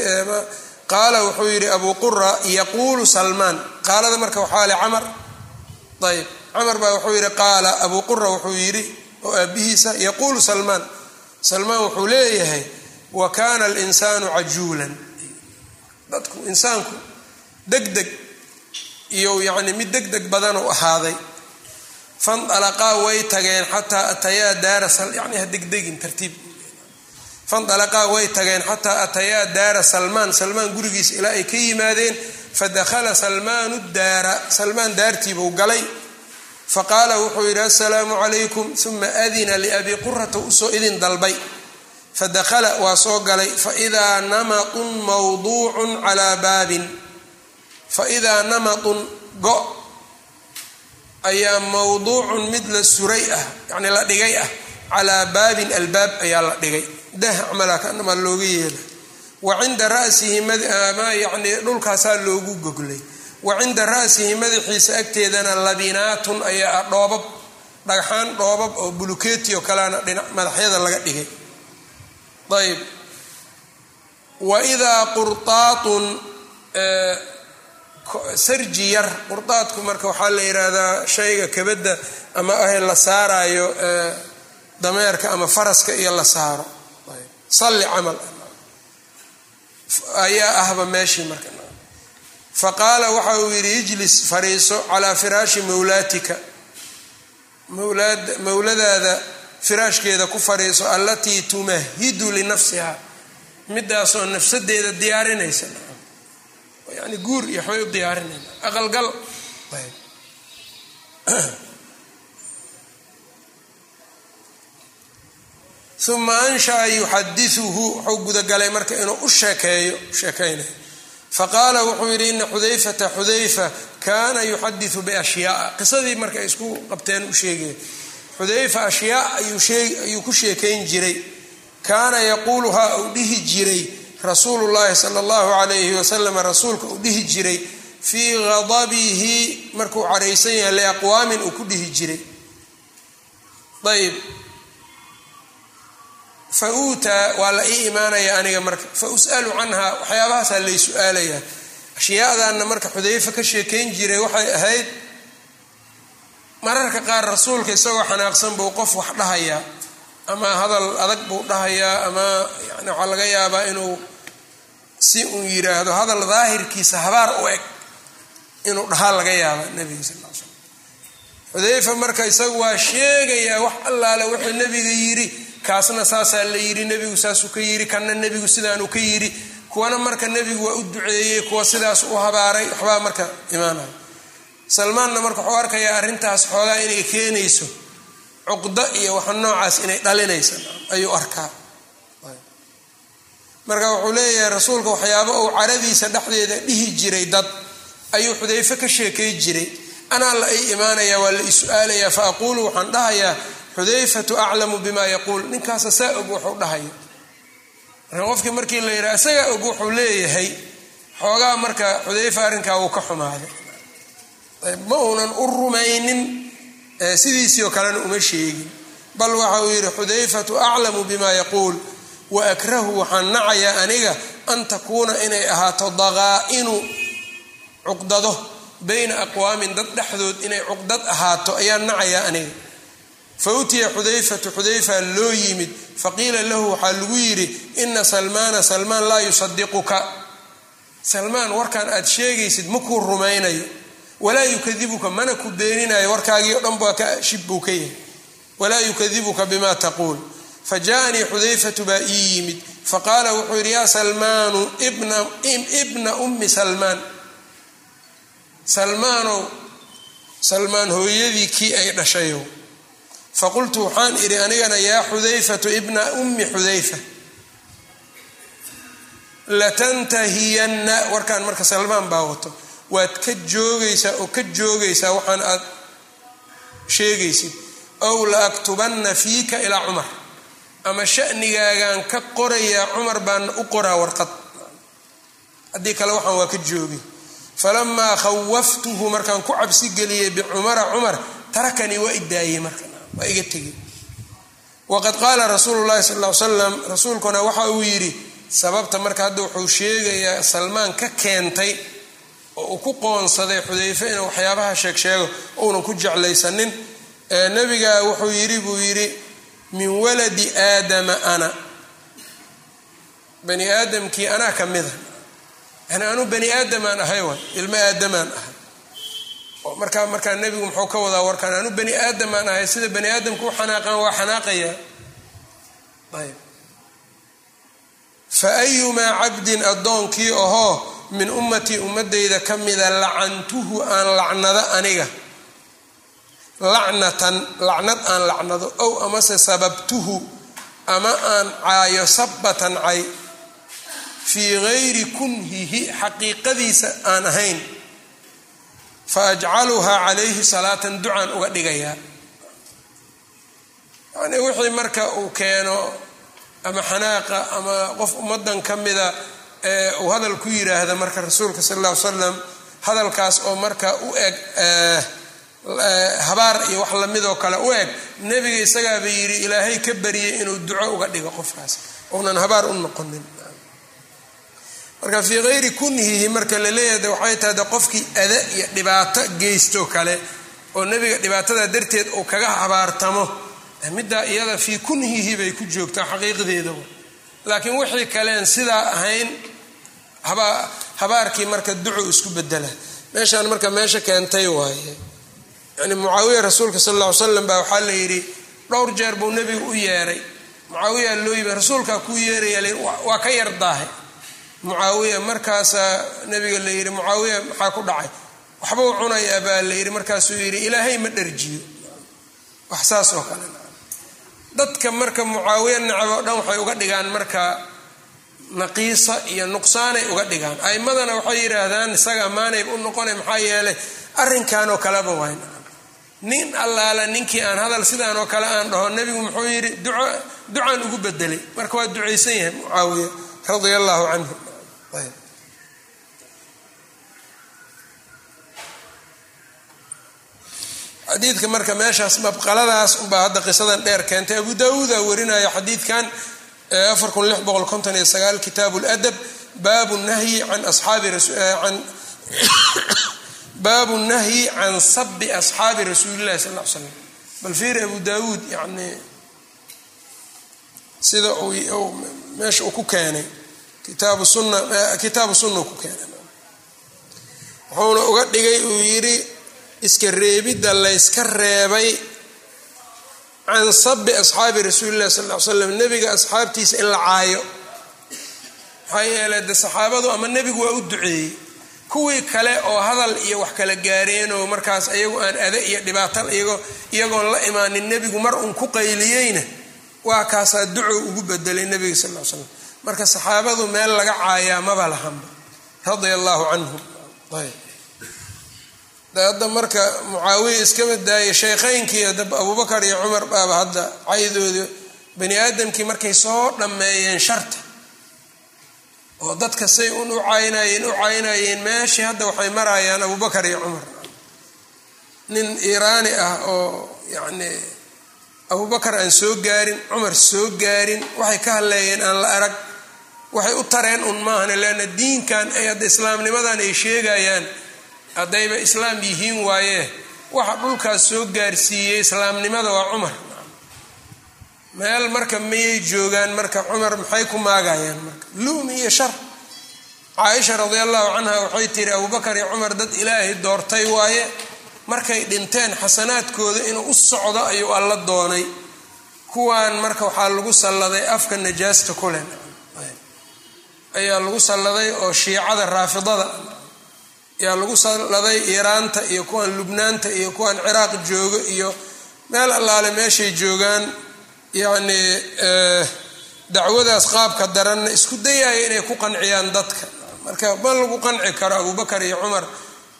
qaala wuxuu yidhi abuu qura yaquulu salmaan. Qaalada marka waxaa le camar. Ayb camar baa wuxuu yidhi qaala abuu qura wuxuu yidhi oo aabihiisa yaquulu salmaan. Salmaan wuxuu leeyahay wa kaana alinsaanu cajuulan. Dadku insaanku deg deg iyo yacni mid deg deg badan u ahaaday. Fandalaqaa way tageen xataa atayaa daara yani ha degdegin tartiib. Fandalaqaa way tageen xataa atayaa daara salmaan. Salmaan gurigiisa ilaa ay ka yimaadeen fadakhala salmaanu daara salmaan daartiibuu galay faqaala wuxuu yidhi assalaamu calaykum. Uma adina liabi qurata u soo idin dalbay. Fadakhala waa soo galay. Faidaa namatun mawduucun calaa baabin. Faidaa namatun go. Ayaa mawduucun mid la suray ah yani la dhigay ah. Calaa baabin albaab ayaa la dhigay. Dah camalaa kanamaa looga yeela. Wa cinda rasihi yani dhulkaasaa loogu goglay wa cinda ra'sihi madaxiisa agteedana labinaatun ayaa ah dhoobab dhagxaan dhoobab oo bulukeeti oo kalena dhinac madaxyada laga dhigay. Ayb wa idaa qurtaatun sarji yar qurdaadku marka waxaa la yidhaahdaa shayga kabadda ama ah la saaraayo dameerka ama faraska iyo la saaro. Salli camal. Ayaa ahba meeshii marka faqaala waxa uu yidhi ijlis fariiso calaa firaashi mawlaatika. Mawladaada firaashkeeda ku fariiso allatii tumahidu linafsiha midaasoo nafsadeeda diyaarinaysa. Yani guur iyo waxbay u diyaarinayna aqalgal uma anshaa yuxadiuhu wuxuu gudagalay marka inuu u sheekeeyo sheekaynayo faqaala wuxuu yidhi ina xudayfata xudayfa kaana yuxadiu biashyaaa qisadii marka isku qabteen u sheegaya xudayfa ashyaa ayuu ku sheekayn jiray. Kaana yaquuluhaa uu dhihi jiray. Rasuulu llaahi sala allahu calayhi wasalam rasuulka uu dhihi jiray. Fii ghadabihi markuu caraysan yahay liaqwaamin uu ku dhihi jiray. Ayb fa uutaa waa la ii imaanaya aniga marka. Fa us'alu canha waxyaabahaasaa lay su'aalayaa ashyaadaanna marka xudayfa ka sheekayn jiray waxay ahayd mararka qaar rasuulka isagoo xanaaqsan buu qof wax dhahayaa ama hadal adag buu dhahayaa ama yani waxaa laga yaabaa inuu si uu yiraahdo hadal daahirkiisa habaar u eg inuu dhahaa laga yaaba nebiga sal l slam xudayfa marka isagu waa sheegayaa wax allaale wuxuu nebiga yidhi kaasna saasaa la yidhi nebigu saasuu ka yidhi kanna nebigu sidaanuu ka yidhi. Kuwana marka nebigu waa u duceeyey kuwa sidaas u habaaray. Waxbaa marka imaanaya salmaanna marka wuxuu arkayaa arrintaas xoogaa inay keenayso cuqdo iyo waxa noocaas inay dhalinaysa ayuu arkaa. Marka wuxuu leeyahay rasuulka waxyaaba uu caradiisa dhexdeeda dhihi jiray dad ayuu xudayfe ka sheekay jiray. Anaa la ay imaanaya waa la is-su-aalayaa fa aquulu waxaan dhahayaa xudayfatu aclamu bima yaquul ninkaasa saa og wuxuu dhahaya marka qofkii markii la yidhaha isagaa og wuxuu leeyahay xoogaa marka xudayfa arrinkaa wuu ka xumaaday. Ma uunan u rumaynin sidiisii oo kalena uma sheegin. Bal waxa uu yidhi xudayfatu aclamu bima yaquul wa akrahu waxaan nacayaa aniga an takuuna inay ahaato daqaa'inu cuqdado bayna aqwaamin dad dhexdood inay cuqdad ahaato ayaan nacayaa aniga fa utiya xudayfatu xudayfa loo yimid. Faqiila lahu waxaa lagu yidhi ina salmaana salmaan laa yusadiquka salmaan warkan aad sheegaysid ma kuu rumaynayo. Walaa yukadibuka mana ku beeninayo warkaagii o dhan baa shib buu ka yahay. Walaa yukadibuka bima taquul. Fajaanii xudayfatu baa ii yimid. Faqaala wuxuu yidhi yaa salmaanu ibna ummi salmaan. Salmaanow salmaan hooyadii kii ay dhashayow faqultu waxaan idhi anigana yaa xudayfatu ibna ummi xudayfa. Latantahiyanna warkaan marka salmaan baa wato waad ka joogaysaa oo ka joogaysaa waxaan aad sheegaysid. Ow la aktubanna fiika ilaa cumar. Ama shanigaagaan ka qorayaa cumar baana u qoraa warqad. Haddii kale waxaan waa ka joogay. Falamaa khawaftuhu markaan ku cabsi geliyey bicumara cumar tarakanii waa idaayey marka waa iga tegey waqad qaala rasuulu llahi sal l slam rasuulkuna waxa uu yidhi sababta marka hadda wuxuu sheegayaa salmaan ka keentay oo uu ku qoonsaday xudayfe inuu waxyaabaha sheeg sheego ounan ku jeclaysanin nebiga wuxuu yidhi buu yidhi min waladi aadama ana bani aadamkii anaa ka mida yani anuu bani aadamaan ahay waay ilmo aadamaan ahay markaa markaa nebigu muxuu ka wadaa warkaan anuu bani aadamaan ahay sida bani aadamku u xanaaqaan waa xanaaqaya. Ayb fa ayumaa cabdin addoonkii ahoo min ummatii ummadayda ka mida lacantuhu aan lacnado aniga. Lacnatan lacnad aan lacnado ow amase sababtuhu ama aan caayo sabbatan cay fii gayri kunhihi xaqiiqadiisa aan ahayn fa ajcaluhaa calayhi salaatan ducaan uga dhigayaa yani wixii marka uu keeno ama xanaaqa ama qof ummadan ka mida ee uu hadal ku yiraahda marka rasuulka sal alla ly slam hadalkaas oo marka u eg habaar iyo wax lamidoo kale u eg nebiga isagaaba yidhi ilaahay ka bariyay inuu duco uga dhigo qofkaas uunan habaar u noqonin marka fii hayri kunhihi marka la leeyahay waxay tahay de qofkii ada iyo dhibaato geysto kale oo nebiga dhibaatada darteed uu kaga habaartamo. Middaa iyada fii kunhihi bay ku joogtaa xaqiiqdeeda laakiin wixii kaleen sidaa ahayn habaarkii marka duco isku bedela meeshaan marka meesha keentay waaye. Yani mucaawiya rasuulka sal alla ly slam baa waxaa la yidhi dhowr jeer buu nebigu u yeeray. Mucaawiya loo yimi rasuulkaa kuu yeeraya waa ka yar daahay mucaawiya markaasaa nabiga la yidhi mucaawiya maxaa ku dhacay? Waxbuu cunayaa baa la yidhi markaasuu yidhi ilaahay ma dharjiyo. Wax saas kale. Dadka marka mucaawiya nacab oo dhan waxay uga dhigaan marka naqiisa iyo nuqsaanay uga dhigaan. A'imadana waxay yidhaahdaan isaga ammaanayb u noqonay maxaa yeelay arrinkan oo kaleba waay nin allaala ninkii aan hadal sidaan oo kale aan dhaho nebigu muxuu yidhi ducaan ugu bedelay. Marka waa ducaysan yahay mucaawiya radia allahu canhu xadiidka marka meeshaas mabqaladaas unbaa hadda qisadan dheer keentay. Abu daawuuda warinaya xadiidkan kitaabu ladab baabu nahyi can sabi asxaabi rasuuli llahi sal slam bal fiiri abu daawuud yani sida meesha uu ku keenay kitaabu sunna ku keenay. Wuxuuna uga dhigay uu yidhi iska reebidda layska reebay can sabi asxaabi rasuuli llahi sal l slam nebiga asxaabtiisa in la caayo. Maxaa yeelay de saxaabadu ama nebigu waa u duceeyey. Kuwii kale oo hadal iyo wax kala gaareen oo markaas ayagu aan ada iyo dhibaato iyagoon la imaanin nebigu mar uun ku qayliyeyna waa kaasaa duco ugu bedelay nebiga sal l slam marka saxaabadu meel laga caayaa maba lahanba radia allahu canhum hadda marka mucaawiya iskama daayay sheekhaynkii abubakar iyo cumar baaba hadda caydooda bani aadamkii markay soo dhammeeyeen sharta. Oo dadka say un u caynayeen u caynayeen meeshii hadda waxay marayaan abubakar iyo cumar. Nin iiraani ah oo yacni abubakar aan soo gaarin cumar soo gaarin waxay ka hadleeyeen aan la arag waxay u tareen un maahane leanna diinkan ay hadda islaamnimadan ay sheegayaan haddayba islaam yihiin waaye waxa dhulkaas soo gaarsiiyey islaamnimada waa cumar. Meel marka mayay joogaan marka cumar maxay ku maagayaan marka? Luumi iyo shar. Caaisha radia allahu canha waxay tiri abubakar iyo cumar dad ilaahay doortay waaye markay dhinteen xasanaadkooda inuu u socdo ayuu alla doonay. Kuwaan marka waxaa lagu salladay afka najaasta kuleh ayaa lagu salladay oo shiicada raafidada ayaa lagu salladay iiraanta iyo kuwan lubnaanta iyo kuwan ciraaq jooga iyo meel allaale meeshay joogaan. Yacni dacwadaas qaabka daranna isku dayaya inay ku qanciyaan dadka. Marka ma lagu qanci karo abubakar iyo cumar.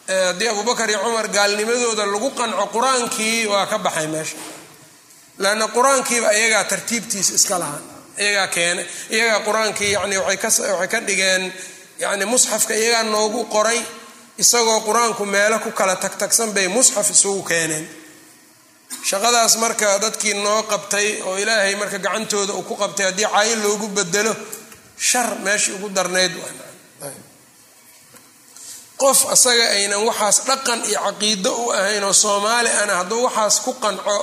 Haddii abubakar iyo cumar gaalnimadooda lagu qanco qur'aankii waa ka baxay meesha. Leanna qur'aankiiba iyagaa tartiibtiisa iska lahaa iyagaa keenay iyagaa qur'aankii yani waxay ka dhigeen yani musxafka iyagaa noogu qoray isagoo qur'aanku meelo ku kala tagtagsan bay musxaf isugu keeneen. Shaqadaas marka dadkii noo qabtay oo ilaahay marka gacantooda uu ku qabtay haddii caayo loogu bedelo shar meeshii ugu darnayd qof asaga aynan waxaas dhaqan iyo caqiido u ahayn oo soomaali ana hadduu waxaas ku qanco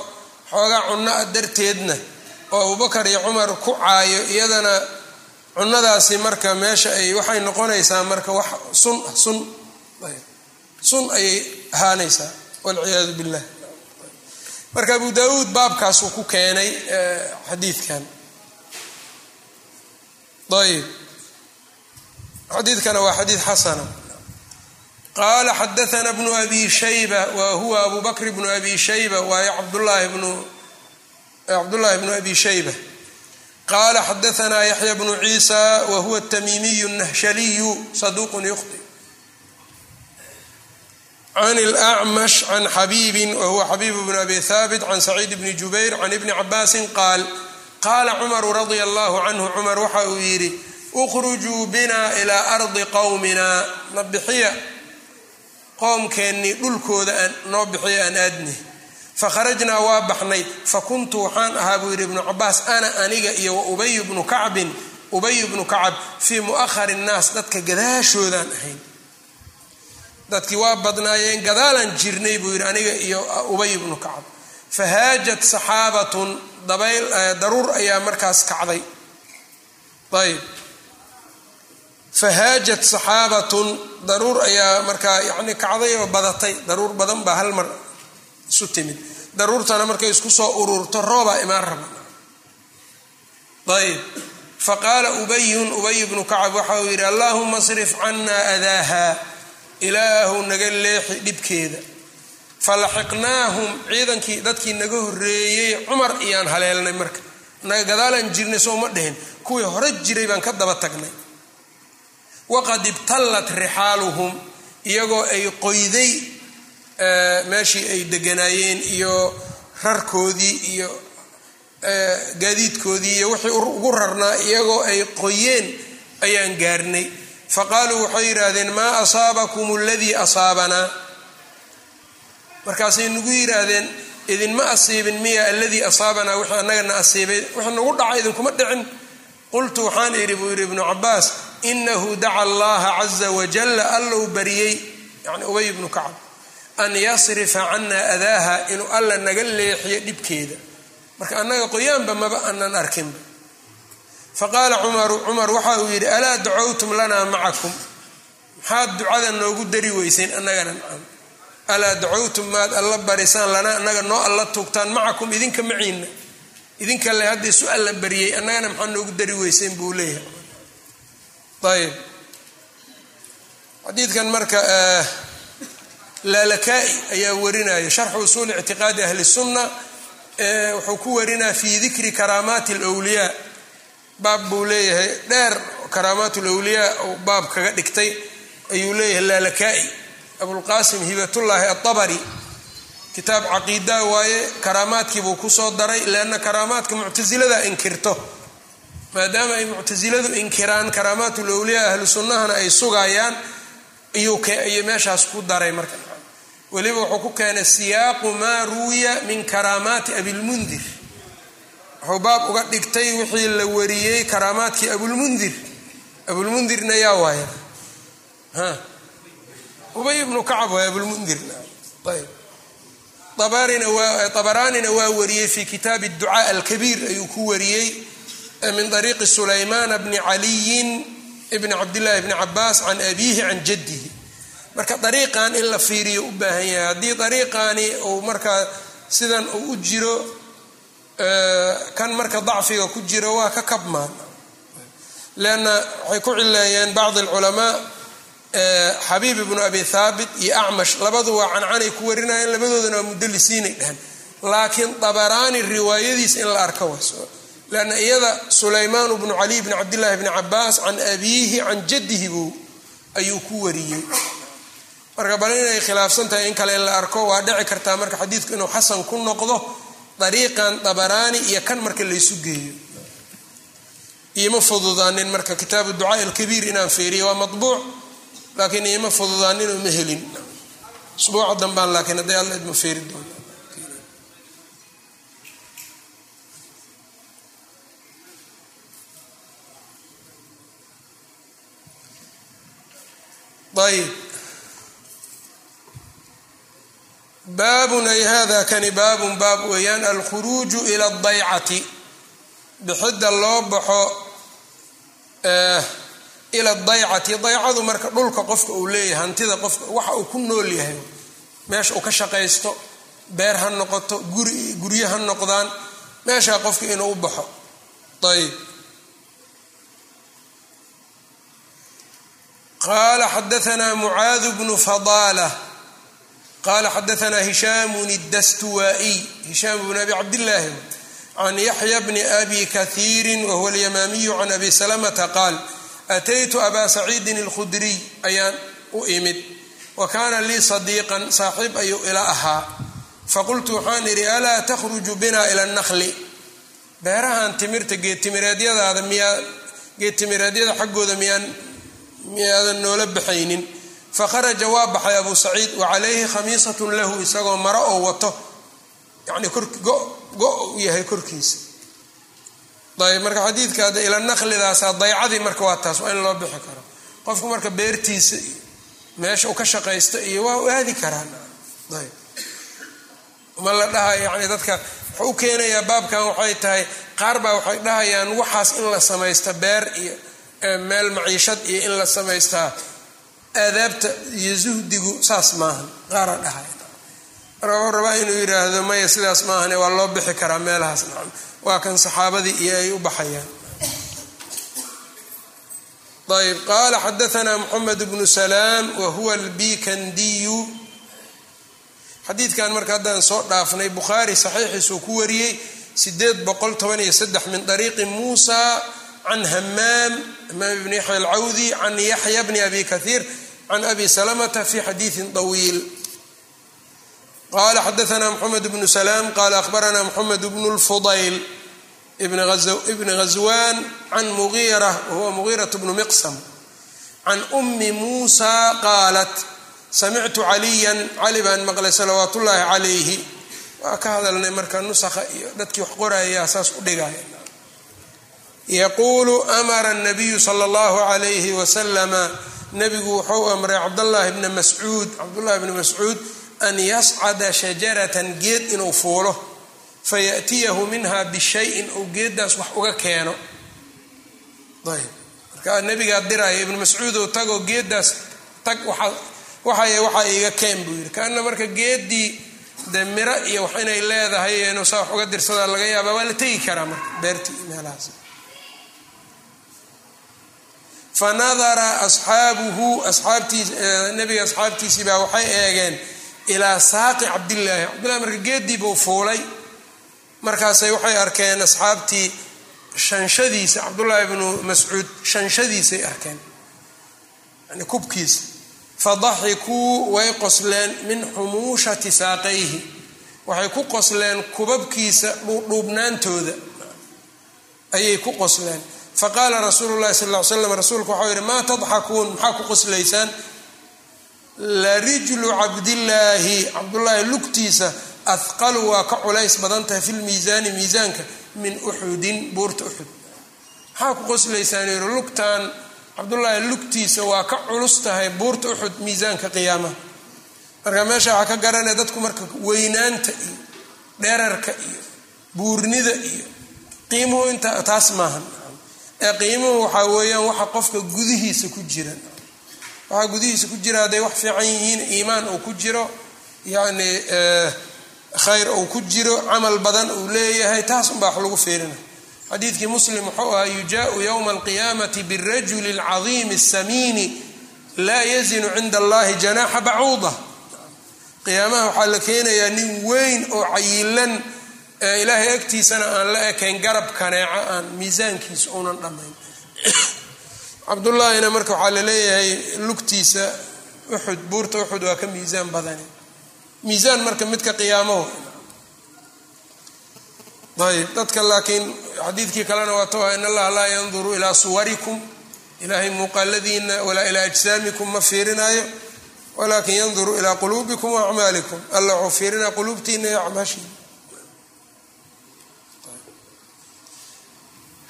xoogaa cunno ah darteedna oo abubakar iyo cumar ku caayo iyadana cunadaasi marka meesha ay waxay noqonaysaa marka wax sun ah sun sun ayay ahaanaysaa walciyaadu billah. Marka abu daawuud baabkaasuu ku keenay xadiidkan. Ayb. Xadiidkana waa xadiid xasana. Qaala xadaana bnu abi shayba wa huwa abu bakr bnu abi shayba waayo cabdulaahi bnu cabdullaahi bnu abi shayba qaala xadaanaa yaxya bnu ciisa wa huwa atamiimiyu nahshaliyu saduuqun yukhti. Can اlأcmash can xabiibin wa huwa xabiibu bnu abi haabit can saciid bni jubayr can ibni cabaasin qaal qaala cumaru radia allahu canhu cumar waxa uu yidhi ukhrujuu bina ilaa ardi qowmina na bixiya? Qoomkeennii dhulkooda noo bixiya aan aadni fakharajnaa waa baxnay. fakuntu waxaan ahaa buu yidhi ibnu cabaas ana aniga iyo wa ubay bnu kacbin ubay bnu kacab fii mu'ahari nnaas dadka gadaashoodaan ahayn dadkii waa badnaayeen gadaalaan jirnay buu yidhi aniga iyo ubay bnu kacab fahaajat saxaabatun daruur ayaa markaas kacday ayb fahaajat saxaabatun daruur ayaa markaa yani kacday oo badatay daruur badan baa hal mar isu timid. Daruurtana markay isku soo ururto roobaa imaan raba. Ayb faqaala ubayun ubay bnu kacab waxa uu yidhi allahuma srif cannaa adaaha ilaahu naga leexi dhibkeeda. Falaxiqnaahum ciidankii dadkii naga horreeyey cumar iyaan haleelnay marka. Naga gadaalaan jirnay soo ma dhihin kuwii hore jiray baan ka daba tagnay. Waqad ibtallat rixaaluhum iyagoo ay qoyday meeshii ay deganaayeen iyo rarkoodii iyo gaadiidkoodii iyo wixii ugu rarnaa iyagoo ay qoyeen ayaan gaarnay. Faqaaluu waxay yidhaahdeen maa asaabakum aladii asaabanaa markaasay nagu yidhaahdeen idinma asiibin miya aladii asaabanaa wixii annagana asiibay wixii nagu dhaca idinkuma dhicin. Qultu waxaan idhi buu yidhi ibnu cabaas inahu daca allaha caza wajalla allow bariyey. Yani ubay bnu kacab an yasrifa cana adaaha inuu alla naga leexiyo dhibkeeda. Marka annaga qoyaanba maba aanan arkinba. Faqaala cumaru cumar waxa uu yidhi alaa dacowtum lanaa macakum? Maxaad ducada noogu dari weyseen annagana nacam alaa dacowtum maad alla barisaan lanaa annaga noo alla tuugtaan macakum idinka maciina idinka le hadda isu alla bariyey annagana maxaa noogu dari weyseen buu leeyahay. Ayb xadiidkan marka laalakaai ayaa warinaya. Sharxu usuuli ictiqaadi ahli sunna wuxuu ku warinaa fi dikri karaamaati alwliyaa baab buu leeyahay. Dheer karaamaat lwliyaa uu baab kaga dhigtay ayuu leeyahay laalakaai. Abulqaasim hibatullaahi aabari kitaab caqiida waaye karaamaadkiibuu ku soo daray leanna karaamaadka muctasilada inkirto. Maadaama ay muctasiladu inkiraan karaamaat lwliyaa ahlu ay sugayaan iyuu meeshaas ku daray marka weliba wuxuu ku keenay siyaaqu maa ruwiya min karaamaati abilmundir wuxuu baab uga dhigtay wixii la wariyey karaamaadkii abulmundir abulmundirna yaa waaya ubay ibnu kacab waay abulmundir ayb. Abaraanina waa wariyey fi kitaabi ducaa alkabiir ayuu ku wariyey min ariiqi sulaymaana bni caliyin bni cabdillahi bni cabaas can abiihi can jaddihi marka dariiqan in la fiiriyo u baahan yahay. Haddii dariiqaani uu markaa sidan uu u jiro kan marka dacfiga ku jiro waa ka kabmaan. Leanna waxay ku cileeyeen bacdi alculamaa xabiib ibnu abi thaabit iyo acmash. Labadu cancanay ku warinayeen labadoodana waa mudalisiinay dhehen laakiin dabaraani riwaayadiis in la arka waas leanna iyada sulaymaan bnu cali bni cabdillahi bni cabaas can abiihi can jaddihi buu ayuu ku wariyey marka bal inay khilaafsan tahay in kale in la arko waa dhici kartaa marka xadiidku inuu xasan ku noqdo dariiqan dabaraani iyo kan marka laysu geeyo. Iima fududaanin marka kitaabu ducaa alkabiir inaan feeriyo waa mabuuc laakiin iima fududaanin ma helin. Usbuuca dambaan laakiin hadday alla idma feeri doona ayb baabun ay hada kani baabun baab weeyaan alkhuruuju ila adaycati bixidda loo baxo ila daycati daycadu marka dhulka qofka uu leeyahay hantida qofka waxa uu ku nool yahay meesha uu ka shaqaysto beer ha noqoto guri guryo ha noqdaan meeshaa qofka inuu u baxo. Ayb qala xadaanaa mucaadu bnu fadaala qala xadaanaa hishaamun اdastuwaa'iy hishaam bn abi cabdillaahi can yaxya bni abi kahiiri wahuwa alyamaamiyu can abi salamata qaal ataytu abaa saciidin اlkhudriy ayaan u imid wa kaana lii sadiiqan saaxiib ayuu ila ahaa faqultu waxaan idhi alaa takhruju bina ila اnakli beerahan timirta geedtimireedyadaada miyaa geedtimireedyada xaggooda miyaan miyaadan noola baxaynin fakharaja waa baxay abu saciid wa calayhi khamiisatun lahu isagoo maro oo wato. Yani go u yahay korkiisa. Ayb marka xadiidka hadda ila naqlidaasa daycadii marka waa taas waa in loo bixi karo. Qofku marka beertiisa iyo meesha uu ka shaqaysto iyo waa aadi karaan. Ayb ma la dhahayo yani dadka wuxuu u keenayaa baabkan waxay tahay qaar baa waxay dhahayaan waxaas in la samaysta beer iyo meel maciishad iyo in la samaystaa aadaabta iyo zuhdigu saas maahan. Qaara dhahay. Marka rabaa inuu yidhaahdo maya sidaas maahane waa loo bixi karaa meelahaas. Nacam. Waa kan saxaabadii iyo ay u baxayaan. Ayb qaala xadaanaa moxamed bnu salaam wa huwa albikandiyu xadiidkan marka haddaan soo dhaafnay bukhaari saxiixiisuu ku wariyey sideed boqol toban iyo saddex min ariiqi muusa can hamaam hamaam bni yaxya alcawdi can yaxya bni abi kahiir can abi salamata fi xadiidin طawiil qala xadaanaa mxamed bnu salaam qala ahbarana mxamed bnu lfudayl ibn ghaswan can mugiira wahuwa mugiirat bnu miqsam can umi muusa qaalat samictu caliyan cali baan maqlay salawaat ullaahi calayhi waa ka hadalnay marka nusakha iyo dadkii wax qorayaa saas u dhigaya yaquulu amara nabiyu sala allahu calayhi wasalama nabigu wuxuu amray cabdallaahi bna mascuud cabdullahi bni mascuud an yascada shajaratan geed inuu fuulo fayatiyahu minha bishayin ou geeddaas wax uga keeno. Ayb marka nabigaa diraya ibnu mascuud ou tagoo geeddaas tag waxay waxaa iga keen buu yidhi. Kaana marka geeddii dee miro iyo wax inay leedahay inuu saa wax uga dirsadaa laga yaabaa waa la tegi karaa marka beertii meelahaas fanadara asxaabuhu asxaabtiis nabiga asxaabtiisii baa waxay eegeen ilaa saaqi cabdillaahi cabdillahi marka geeddii buu fuulay markaasay waxay arkeen asxaabtii shanshadiisa cabdullaahi bnu mascuud shanshadiisay arkeen yani kubkiisa fadaxikuu way qosleen min xumuushati saaqayhi waxay ku qosleen kubabkiisa dhuudhuubnaantooda ayay ku qosleen faqaala rasuulu llahi sal ly slam rasuulku waxau yihi maa tadxakuun? Maxaa ku qoslaysaan larijlu cabdillaahi. Cabdullaahi lugtiisa ahqalu waa ka culays badan tahay fi lmiisaani miisaanka min uxudin buurta uxud. Maxaa ku qoslaysaan yiri lugtan cabdullaahi lugtiisa waa ka culus tahay buurta uxud miisaanka qiyaamaha marka meesha waxaa ka garanaya dadku marka weynaanta iyo dherarka iyo buurnida iyo qiimuhu inta taas maahan ee qiimuhu waxaa weeyaan waxa qofka gudihiisa ku jira. Waxaa gudihiisa ku jira hadday wax fiican yihiin iimaan uu ku jiro yacni khayr uu ku jiro camal badan uu leeyahay taas unbaa wax lagu fiirina. Xadiidkii muslim wuxuu ahaa yujaau yowma alqiyaamati birajuli alcadiimi asamiini laa yazinu cinda allahi janaaxa bacuuda qiyaamaha waxaa la keenayaa nin weyn oo cayilan ilaahay agtiisana aan la ekayn garab kaneeco aan miisaankiisa uunan dhammayn. Cabdullaahina marka waxaa la leeyahay lugtiisa uxud buurta uxud waa ka miisaan badani. Miisaan marka midka qiyaamaho ayb dadka laakiin xadiidkii kalena waato in allaha laa yanduru ilaa suwarikum. Ilaahay muuqaaladiina walaa ilaa ajsaamikum ma fiirinaayo. Walakin yanduru ilaa quluubikum wa acmaalikum. Alla wuxuu fiirinaa quluubtiina iyo acmaashiina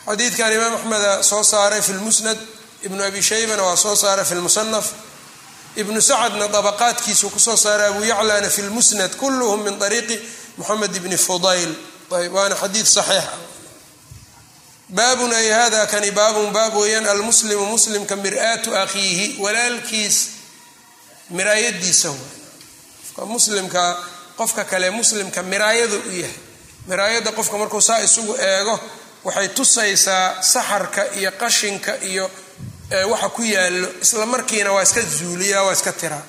xadiidkan imaam axmeda soo saaray fi lmusnad ibnu abi shaybana waa soo saaray fi lmusanaf ibnu sacadna dabaqaadkiisuu ku soo saaray abu yaclana fi lmusnad kulluhum min ariiqi moxamed ibni fudayl. Ayb waana xadiid saxiix. Baabun ay hada kani baabun baab weeyaan almuslimu muslimka mir-aatu akhiihi walaalkiis miraayadiisa qofka muslimka qofka kale muslimka miraayada u yahay. Miraayada qofka markuu saa isugu eego waxay tusaysaa saxarka iyo qashinka iyo waxa ku yaallo isla markiina waa iska zuuliyaa waa iska tiraa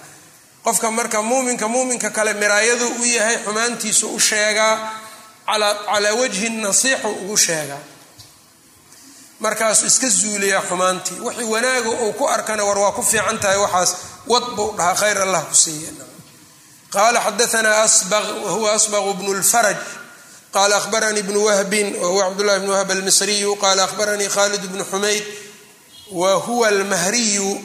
qofka marka muuminka muuminka kale miraayadu u yahay xumaantiisu u sheegaa calaa wajhi nasiixu ugu sheegaa markaasuu iska zuuliyaa xumaantii. Wixii wanaaga uu ku arkana war waa ku fiican tahay waxaas wad buu dhahaa khayr allah ku siiya qaala xadaanaa asbaq wahuwa asbaqu bnu lfaraj qala ahbaranii bnu wahbin wahuwa cabdullahi bn wahb almisriyu qala ahbaranii khalid bnu xumayd wa huwa almahriyu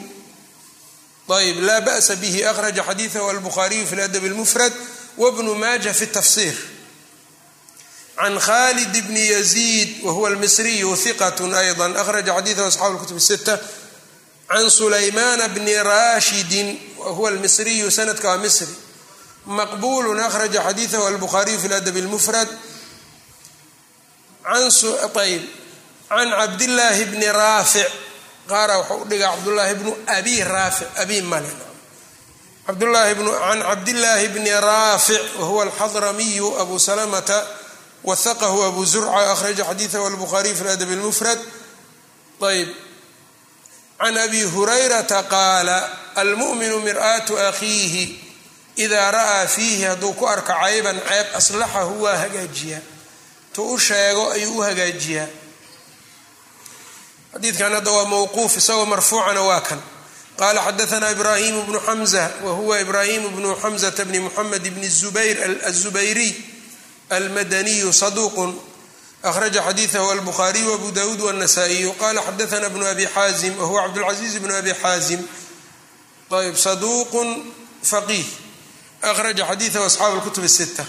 ayb laa ba'sa bihi akhraja xadiidahu albukhaariyu fi ladab اlmufrad wbnu maaja fi tafsir can khalid bni yaziid wahuwa almisriyu hiqat ayضa akhraja xadiidahu asxaabu اlkutub الsita can sulaymana bni rashidin wahuwa almisriyu sanadka waa misri maqbulu akhraja xadiidahu albukhaariyu fi ladab اlmufrad ayb can cabdillaahi bni raafic. Qaara waxau u dhigaa cabdullaahi bnu abi raafic. Abi male can cabdillaahi bni raafic wahuwa alxadramiyu abu salamata wahaqahu abu zurca akhraja xadiidahu albukhaariyu fi ladab اlmufrad ayb. Can abi hurayrata qaala almu'minu mir'aatu akhiihi idaa ra'aa fiihi hadduu ku arka cayban ceeb aslaxahu waa hagaajiyaa tu u sheego ayuu u hagaajiyaa. Xadiidkan hadda waa mawquuf isagoo marfuucana waa kan. Qaala xadaanaa ibraahimu bnu xamza wa huwa ibraahimu bnu xamzata bni muxamed bni zubayr azubayriy almadaniyu saduuqun. Akhraja xadiidahu albuhaariyu abu dawuud wanasaa-iyu qala xadaana bnu abi xaazim wahuwa cabdulcasiiz bnu abi xaazim. Ayb saduuqun faqiih. Akhraja xadiidahu asxaab alkutub sita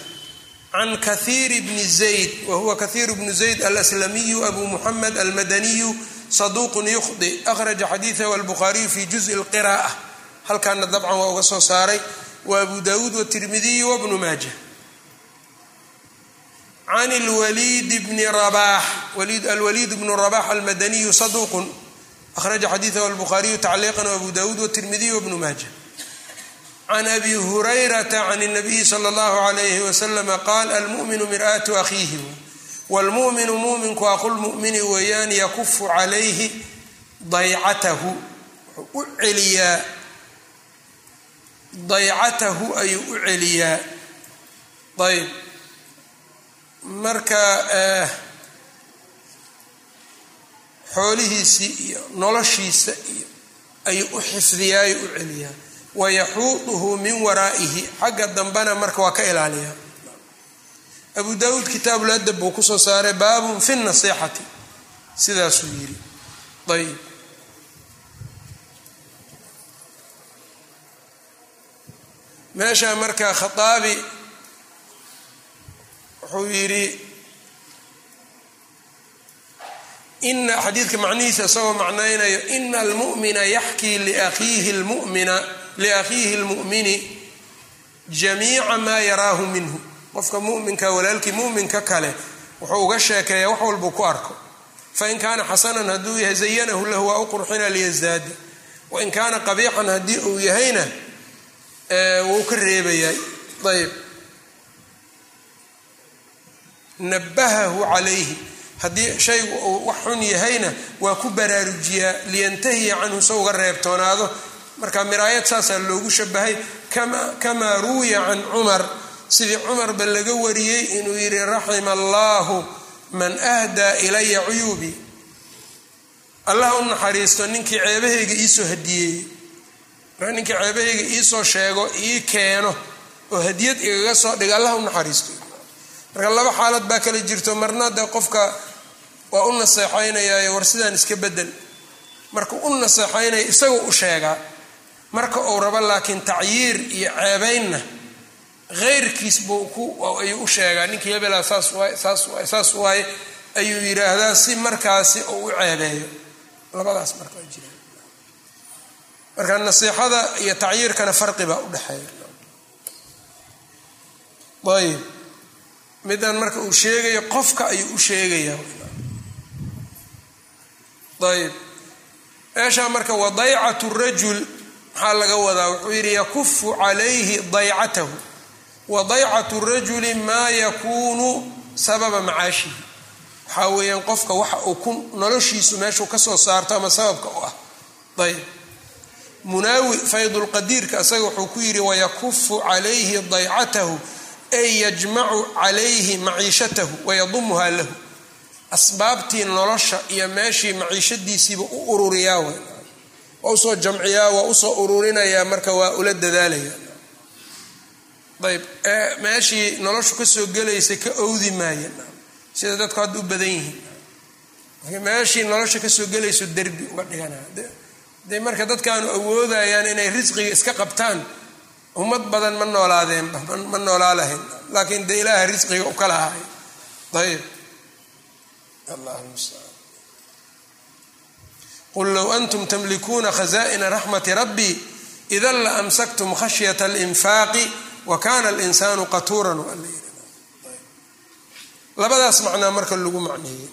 can kahiir bni zayd wa huwa kahiir bnu zayd alaslamiyu abu muxamed almadaniyu saduuqun yukhdi akhraja xadiidahu albukhaariyu fi juzi lqira'a halkaana dabcan waa uga soo saaray wa abu dawuud watirmidiyu wabnu maaja can lwaliid bni rabax alwaliid bnu rabax almadaniyu saduuqun akhraja xadiidahu albukhaariyu tacliiqan abu dawuud watirmidiyu wabnu maaja can abi hurayrata can الnabiyi slى اllahu عalayh waslama qaal almu'minu mir'aatu akhiihi wاlmu'minu mu'minku aqulmu'mini weeyaan yakufu calayhi daycatahu wuxuu u celiyaa daycatahu ayuu u celiyaa ayb marka xoolihiisii iyo noloshiisa iyo ayuu u xifdiyaayo u celiyaa wayaxuuduhu min waraa'ihi. Xagga dambena marka waa ka ilaaliyaa abu dawuud kitaabul adab buu ku soo saaray baabun fi nasixati sidaasuu yidhi ayb meesha marka khaaabi wuxuu yidhi ina xadiidka macnihiisa isagoo macnaynayo ina almu'mina yaxkii liakhiihi lmumina liakhiihi اlmu'mini jamiica maa yaraahu minhu qofka muminka walaalkii muminka kale wuxuu uga sheekeeyaa wax walbuu ku arko fain kaana xasanan hadduu yahay zayanahu lahu waa u qurxina liyasdaada wain kaana qabiixan haddii uu yahayna wuu ka reebayaa ayb nabahahu calayhi haddii shaygu uu wax xun yahayna waa ku baraarujiyaa liyantahiya canhu se uga reebtoonaado marka miraayad saasaa loogu shabahay kamaa ruwiya can cumar sidii cumarba laga wariyey inuu yidhi raxima allaahu man ahdaa ilaya cuyuubii allah u naxariisto ninkii ceebahayga iisoo hadiyeeyey marka ninkii ceebahayga iisoo sheego ii keeno oo hadiyad igaga soo dhiga allah u naxariisto. Marka laba xaalad baa kala jirto marna de qofka waa u naseexaynayaayo war sidaan iska bedel. Markuu u naseexaynaya isagoo u sheegaa marka uu rabo laakiin tacyiir iyo ceebaynna ku ayuu u sheegaa. Ninkii hebelaa saas waay saas waay saas waaye ayuu yidhaahdaa si markaasi uu u ceebeeyo. Labadaas marka waa jira marka nasiixada iyo tacyiirkana farqi baa u dhexeeya. Ayb midan marka uu sheegayo qofka ayuu u sheegayaa. Ayb meeshaa marka wadaycatu rajul maxaa laga wadaa wuxuu yidhi yakufu calayhi daycatahu wadaycatu rajuli maa yakuunu sababa macaashihi. Waxaa weeyaan qofka waxa uu ku noloshiisu meeshuu ka soo saarto ama sababka u ah. Ayb munaawi faydulqadiirka isaga wuxuu ku yidhi wayakufu calayhi daycatahu ay yajmacu calayhi maciishatahu wayadumuhaa lahu. Asbaabtii nolosha iyo meeshii maciishadiisiiba u ururiyaa w waa u soo jamciyaa waa u soo ururinayaa marka waa ula dadaalaya. Ayb meeshii noloshu ka soo gelaysay ka owdi maaya sida dadku hadda u badan yihiin. Meeshii nolosha ka soo gelayso derbi uga dhiganaya de marka dadkaanu awoodayaan inay risqiga iska qabtaan ummad badan ma noolaadeenba ma noolaa lahayn laakiin de ilaaha risqiga u kala haay ayb allah mustacaan qul low antum tamlikuuna khaza'ina raxmati rabbii idan la amsaktum khashyata alinfaaqi wa kana alinsaanu qatuuran labadaas macnaa marka lagu macneeyey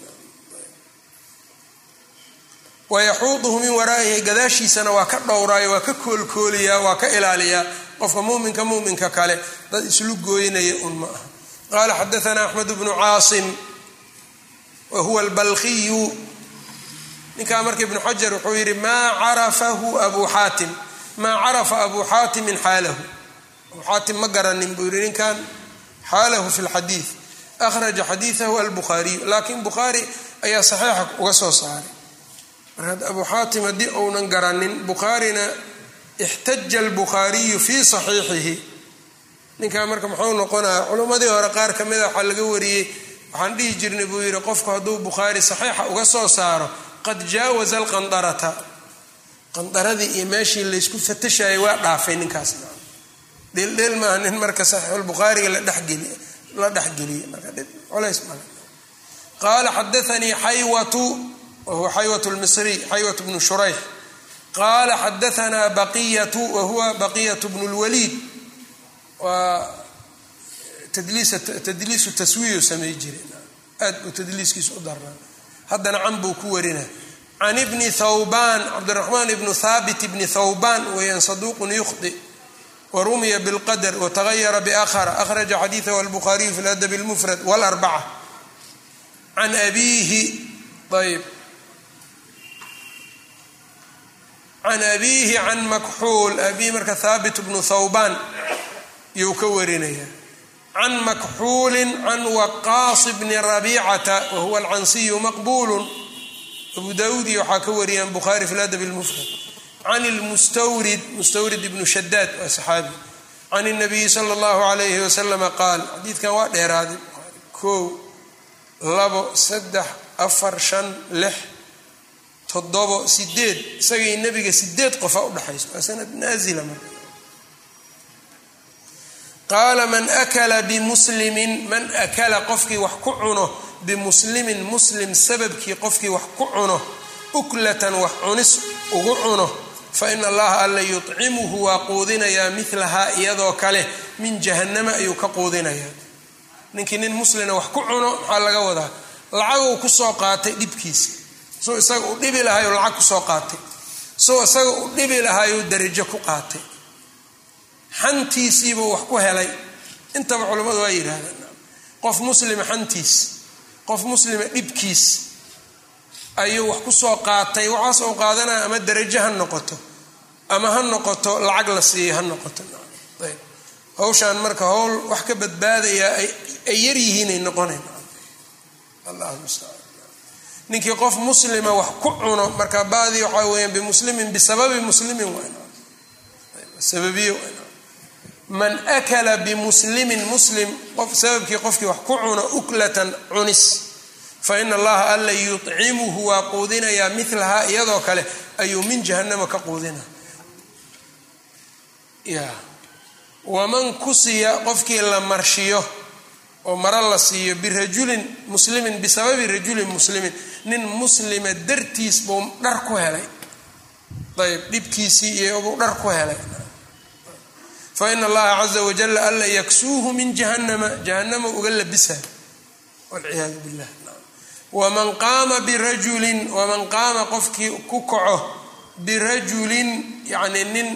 wayaxuuduhu min waraa'ihi gadaashiisana waa ka dhowraayo waa ka koolkooliyaa waa ka ilaaliyaa qofka muminka muminka kale dad islu gooynaya un ma aha qaala xadaana axmed bnu caasim wa huwa albalkiyu ninkaa marka ibnu xajar wuxuu yidhi maa carafahu abu xaatim maa carafa abu xaatimin xaalahu. Abu xaatim ma garanin buu yidhi ninkan xaalahu fi lxadiid akhraja xadiidahu albukhaariyu laakiin bukhaari ayaa saxiixa uga soo saaray. Marka abu xaatim haddii uunan garanin bukhaarina ixtaja albukhaariyu fii saxiixihi. Ninkaa marka muxuu noqonaya culimmadii hore qaar ka mida waxaa laga wariyey waxaan dhihi jirnay buu yidhi qofku hadduu bukhaari saxiixa uga soo saaro qad jaawaza alqandarata. Qandaradii iyo meeshii laysku fatashayay waa dhaafay ninkaas. Dheeldheel maaha nin marka saxiixulbukhaariga la dhexgeliy la dhexgeliyey marka culays male qaala xadaanii xaywatu wahuwa xaywat lmisriy xaywat bnu shurayx. Qaala xadaanaa baqiyatu wahuwa baqiyat bnu lwaliid waa tadliisu taswiyu samay jire aad buu tadliiskiisu u darnaa haddana can buu ku warina. Can ibni thawbaan cabdiraxmaan ibnu thaabit ibni thawbaan weeyaan saduuqun yukhdi warumiya bilqadr watagayara biakhara akhraja xadiidahu albukhaariyu fi ladabi lmufrad wlarbaca can abiihi ayb can abiihi can makxuul abihi marka thaabit bnu thawbaan yuu ka warinaya can makxuulin can waqaas bni rabiicata wahuwa alcansiyu maqbuulu abu daauudi waxaa ka wariyaan bukhaari fi ladab lmufrad can lmustawrid mustawrid ibnu shadaad waa saxaabi can اnabiyi sala اllahu alayhi wasalama qaal xadiidkan waa dheeraaday kow labo saddex afar shan lix toddobo sideed isagay nebiga sideed qofa udhexayso waa sanad naazila marka qaala man akala bimuslimin man akala qofkii wax ku cuno bimuslimin muslim sababkii qofkii wax ku cuno uklatan wax cunis ugu cuno fa ina allaha alla yucimuhu waa quudinayaa milahaa iyadoo kale min jahannama ayuu ka quudinayaa. Ninkii nin muslina wax ku cuno maxaa laga wadaa? Lacaguu ku soo qaatay dhibkiisa. Soo isaga u dhibi lahaayuu lacag ku soo qaatay. Soo isaga u dhibi lahaayuu darajo ku qaatay xantiisiibuu wax ku helay. Intaba culimmadu waa yidhaahdeen qof muslima xantiis qof muslima dhibkiis ayuu wax ku soo qaatay waxaas uu qaadanaya ama darajo ha noqoto ama ha noqoto lacag la siiyo ha noqoto. Hawshaan marka howl wax ka badbaadayaa ay yar yihiinay noqonayn ninkii qof muslima wax ku cuno marka baadii waxaa weeyaan bimuslimin bisababi muslimin sababiyo man akala bimuslimin muslim qof sababkii qofkii wax ku cuno uklatan cunis. Fa ina allaha alla yucimuhu waa quudinayaa milahaa iyadoo kale ayuu min jahannama ka quudina. Waman kusiya qofkii la marshiyo oo maro la siiyo birajulin muslimin bisababi rajulin muslimin nin muslima dartiis buu dhar ku helay. Ayb dhibkiisii iyo buu dhar ku helay fa ina allaha caza wajala alla yaksuuhu min jahannama jahannama uga labisa. Walciyaadu billah. Waman qaama birajulin waman qaama qofkii ku kaco birajulin yacni nin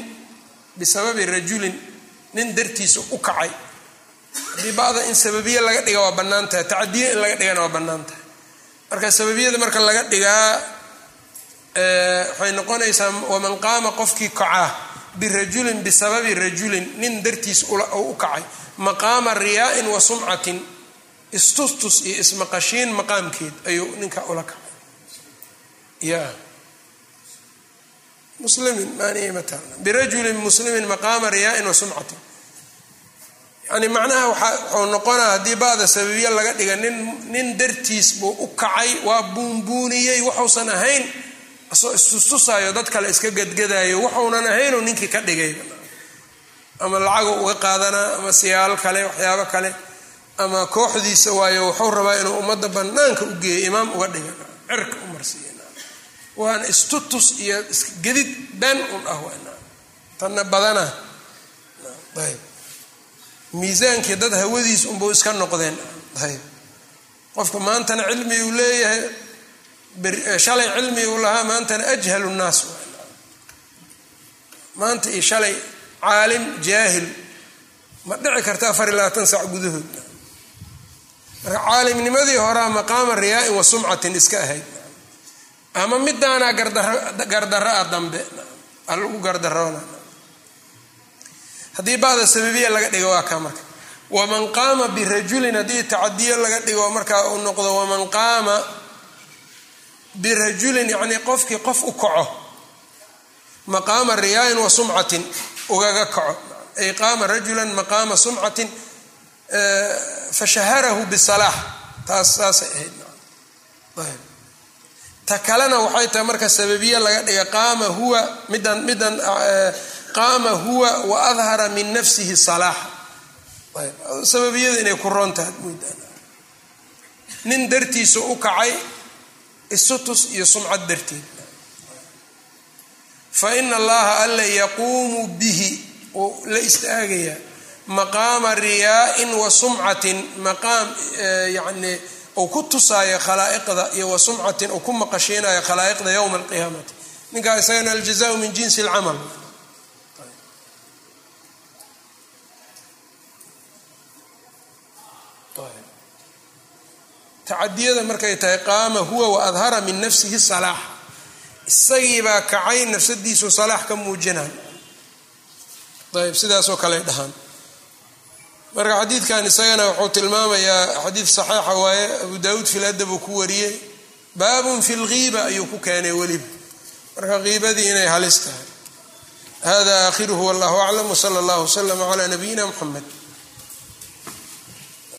bisababi rajulin nin dartiisa u kacay. Haddii bacda in sababiye laga dhiga waa bannaan tahay tacadiye in laga dhigana waa bannaan tahay marka sababiyada marka laga dhigaa waxay noqonaysaa waman qaama qofkii kacaa birajulin bisababi rajulin nin dartiis u kacay maqaama riyaa'in wa sumcatin istustus iyo ismaqashiin maqaamkeed ayuu ninka ula kacay. Ya. Muslimin maanimata birajulin muslimin maqaama riyaa'in wa sumcatin. Yani macnaha waxuu noqonaa haddii ba'da sababiye laga dhiga nin nin dartiis buu u kacay waa buunbuuniyey waxuusan ahayn asoo istustusaayo dad kale iska gadgadaayo waxuunan ahaynuu ninkii ka dhigay. Ama lacagu uga qaadanaa ama siyaalo kale waxyaabo kale ama kooxdiisa waayo wuxuu rabaa inuu ummadda bannaanka u geeyo imaam uga dhiga cirka u marsiiya waana istutus iyo isgedid been un ah tanna badana. Ayb. Miisaankii dad hawadiis unbuu iska noqdeen. Ayb. Qofka maantana cilmi leeyahay shalay cilmi uu lahaa maantana ajhalu nnaas. Maanta iyo shalay caalim jaahil ma dhici karta afar iyo labaatan sac gudahood. Marka caalimnimadii horaa maqaama riyaa'in wa sumcatin iska ahayd. Ama midaanaa gardaro ah dambe alagu gardaroona haddii bacda sababiya laga dhigo waa kaa marka. Waman qaama birajulin haddii tacadiyo laga dhigo markaa uu noqdo waman qaama birajulin yacnii qofkii qof u kaco. Maqaama riyaa'in wa sumcatin ugaga kaco. Ay qaama rajulan maqaama sumcatin fashaharahu bisalaax taas saasay ahayd ta kalena waxay tahay marka sababiye laga dhiga qaama huwa midan midan qaama huwa wa adhara min nafsihi salaaxa sababiyada inay ku roontaha moodaan nin dartiisa u kacay isutus iyo sumcad darteed. Fa ina allaha alla yaquumu bihi oo la istaagayaa maqaama riyaa'in wa sumcatin maqaam yacni uu ku tusaayo khalaa'iqda iyo wa sumcatin uu ku maqashiinayo khalaa'iqda yowma alqiyaamati. Ninkaa isagana aljazaau min jinsi alcamal tacadiyada markay tahay qaama huwa wa adhara min nafsihi salaax. Isagiibaa kacay nafsadiisu salaax ka muujinay ayb sidaasoo kale dhahaan. Marka xadiidkan isagana wuxuu tilmaamayaa xadiid saxiixa waaye abu daawuud fil adab uu ku wariyey baabun fi lghiiba ayuu ku keenay weliba. Marka kiibadii inay halis tahay. Hada aakhiruhu wallahu aclam wsala allahu wslama cala nabiyina muxamed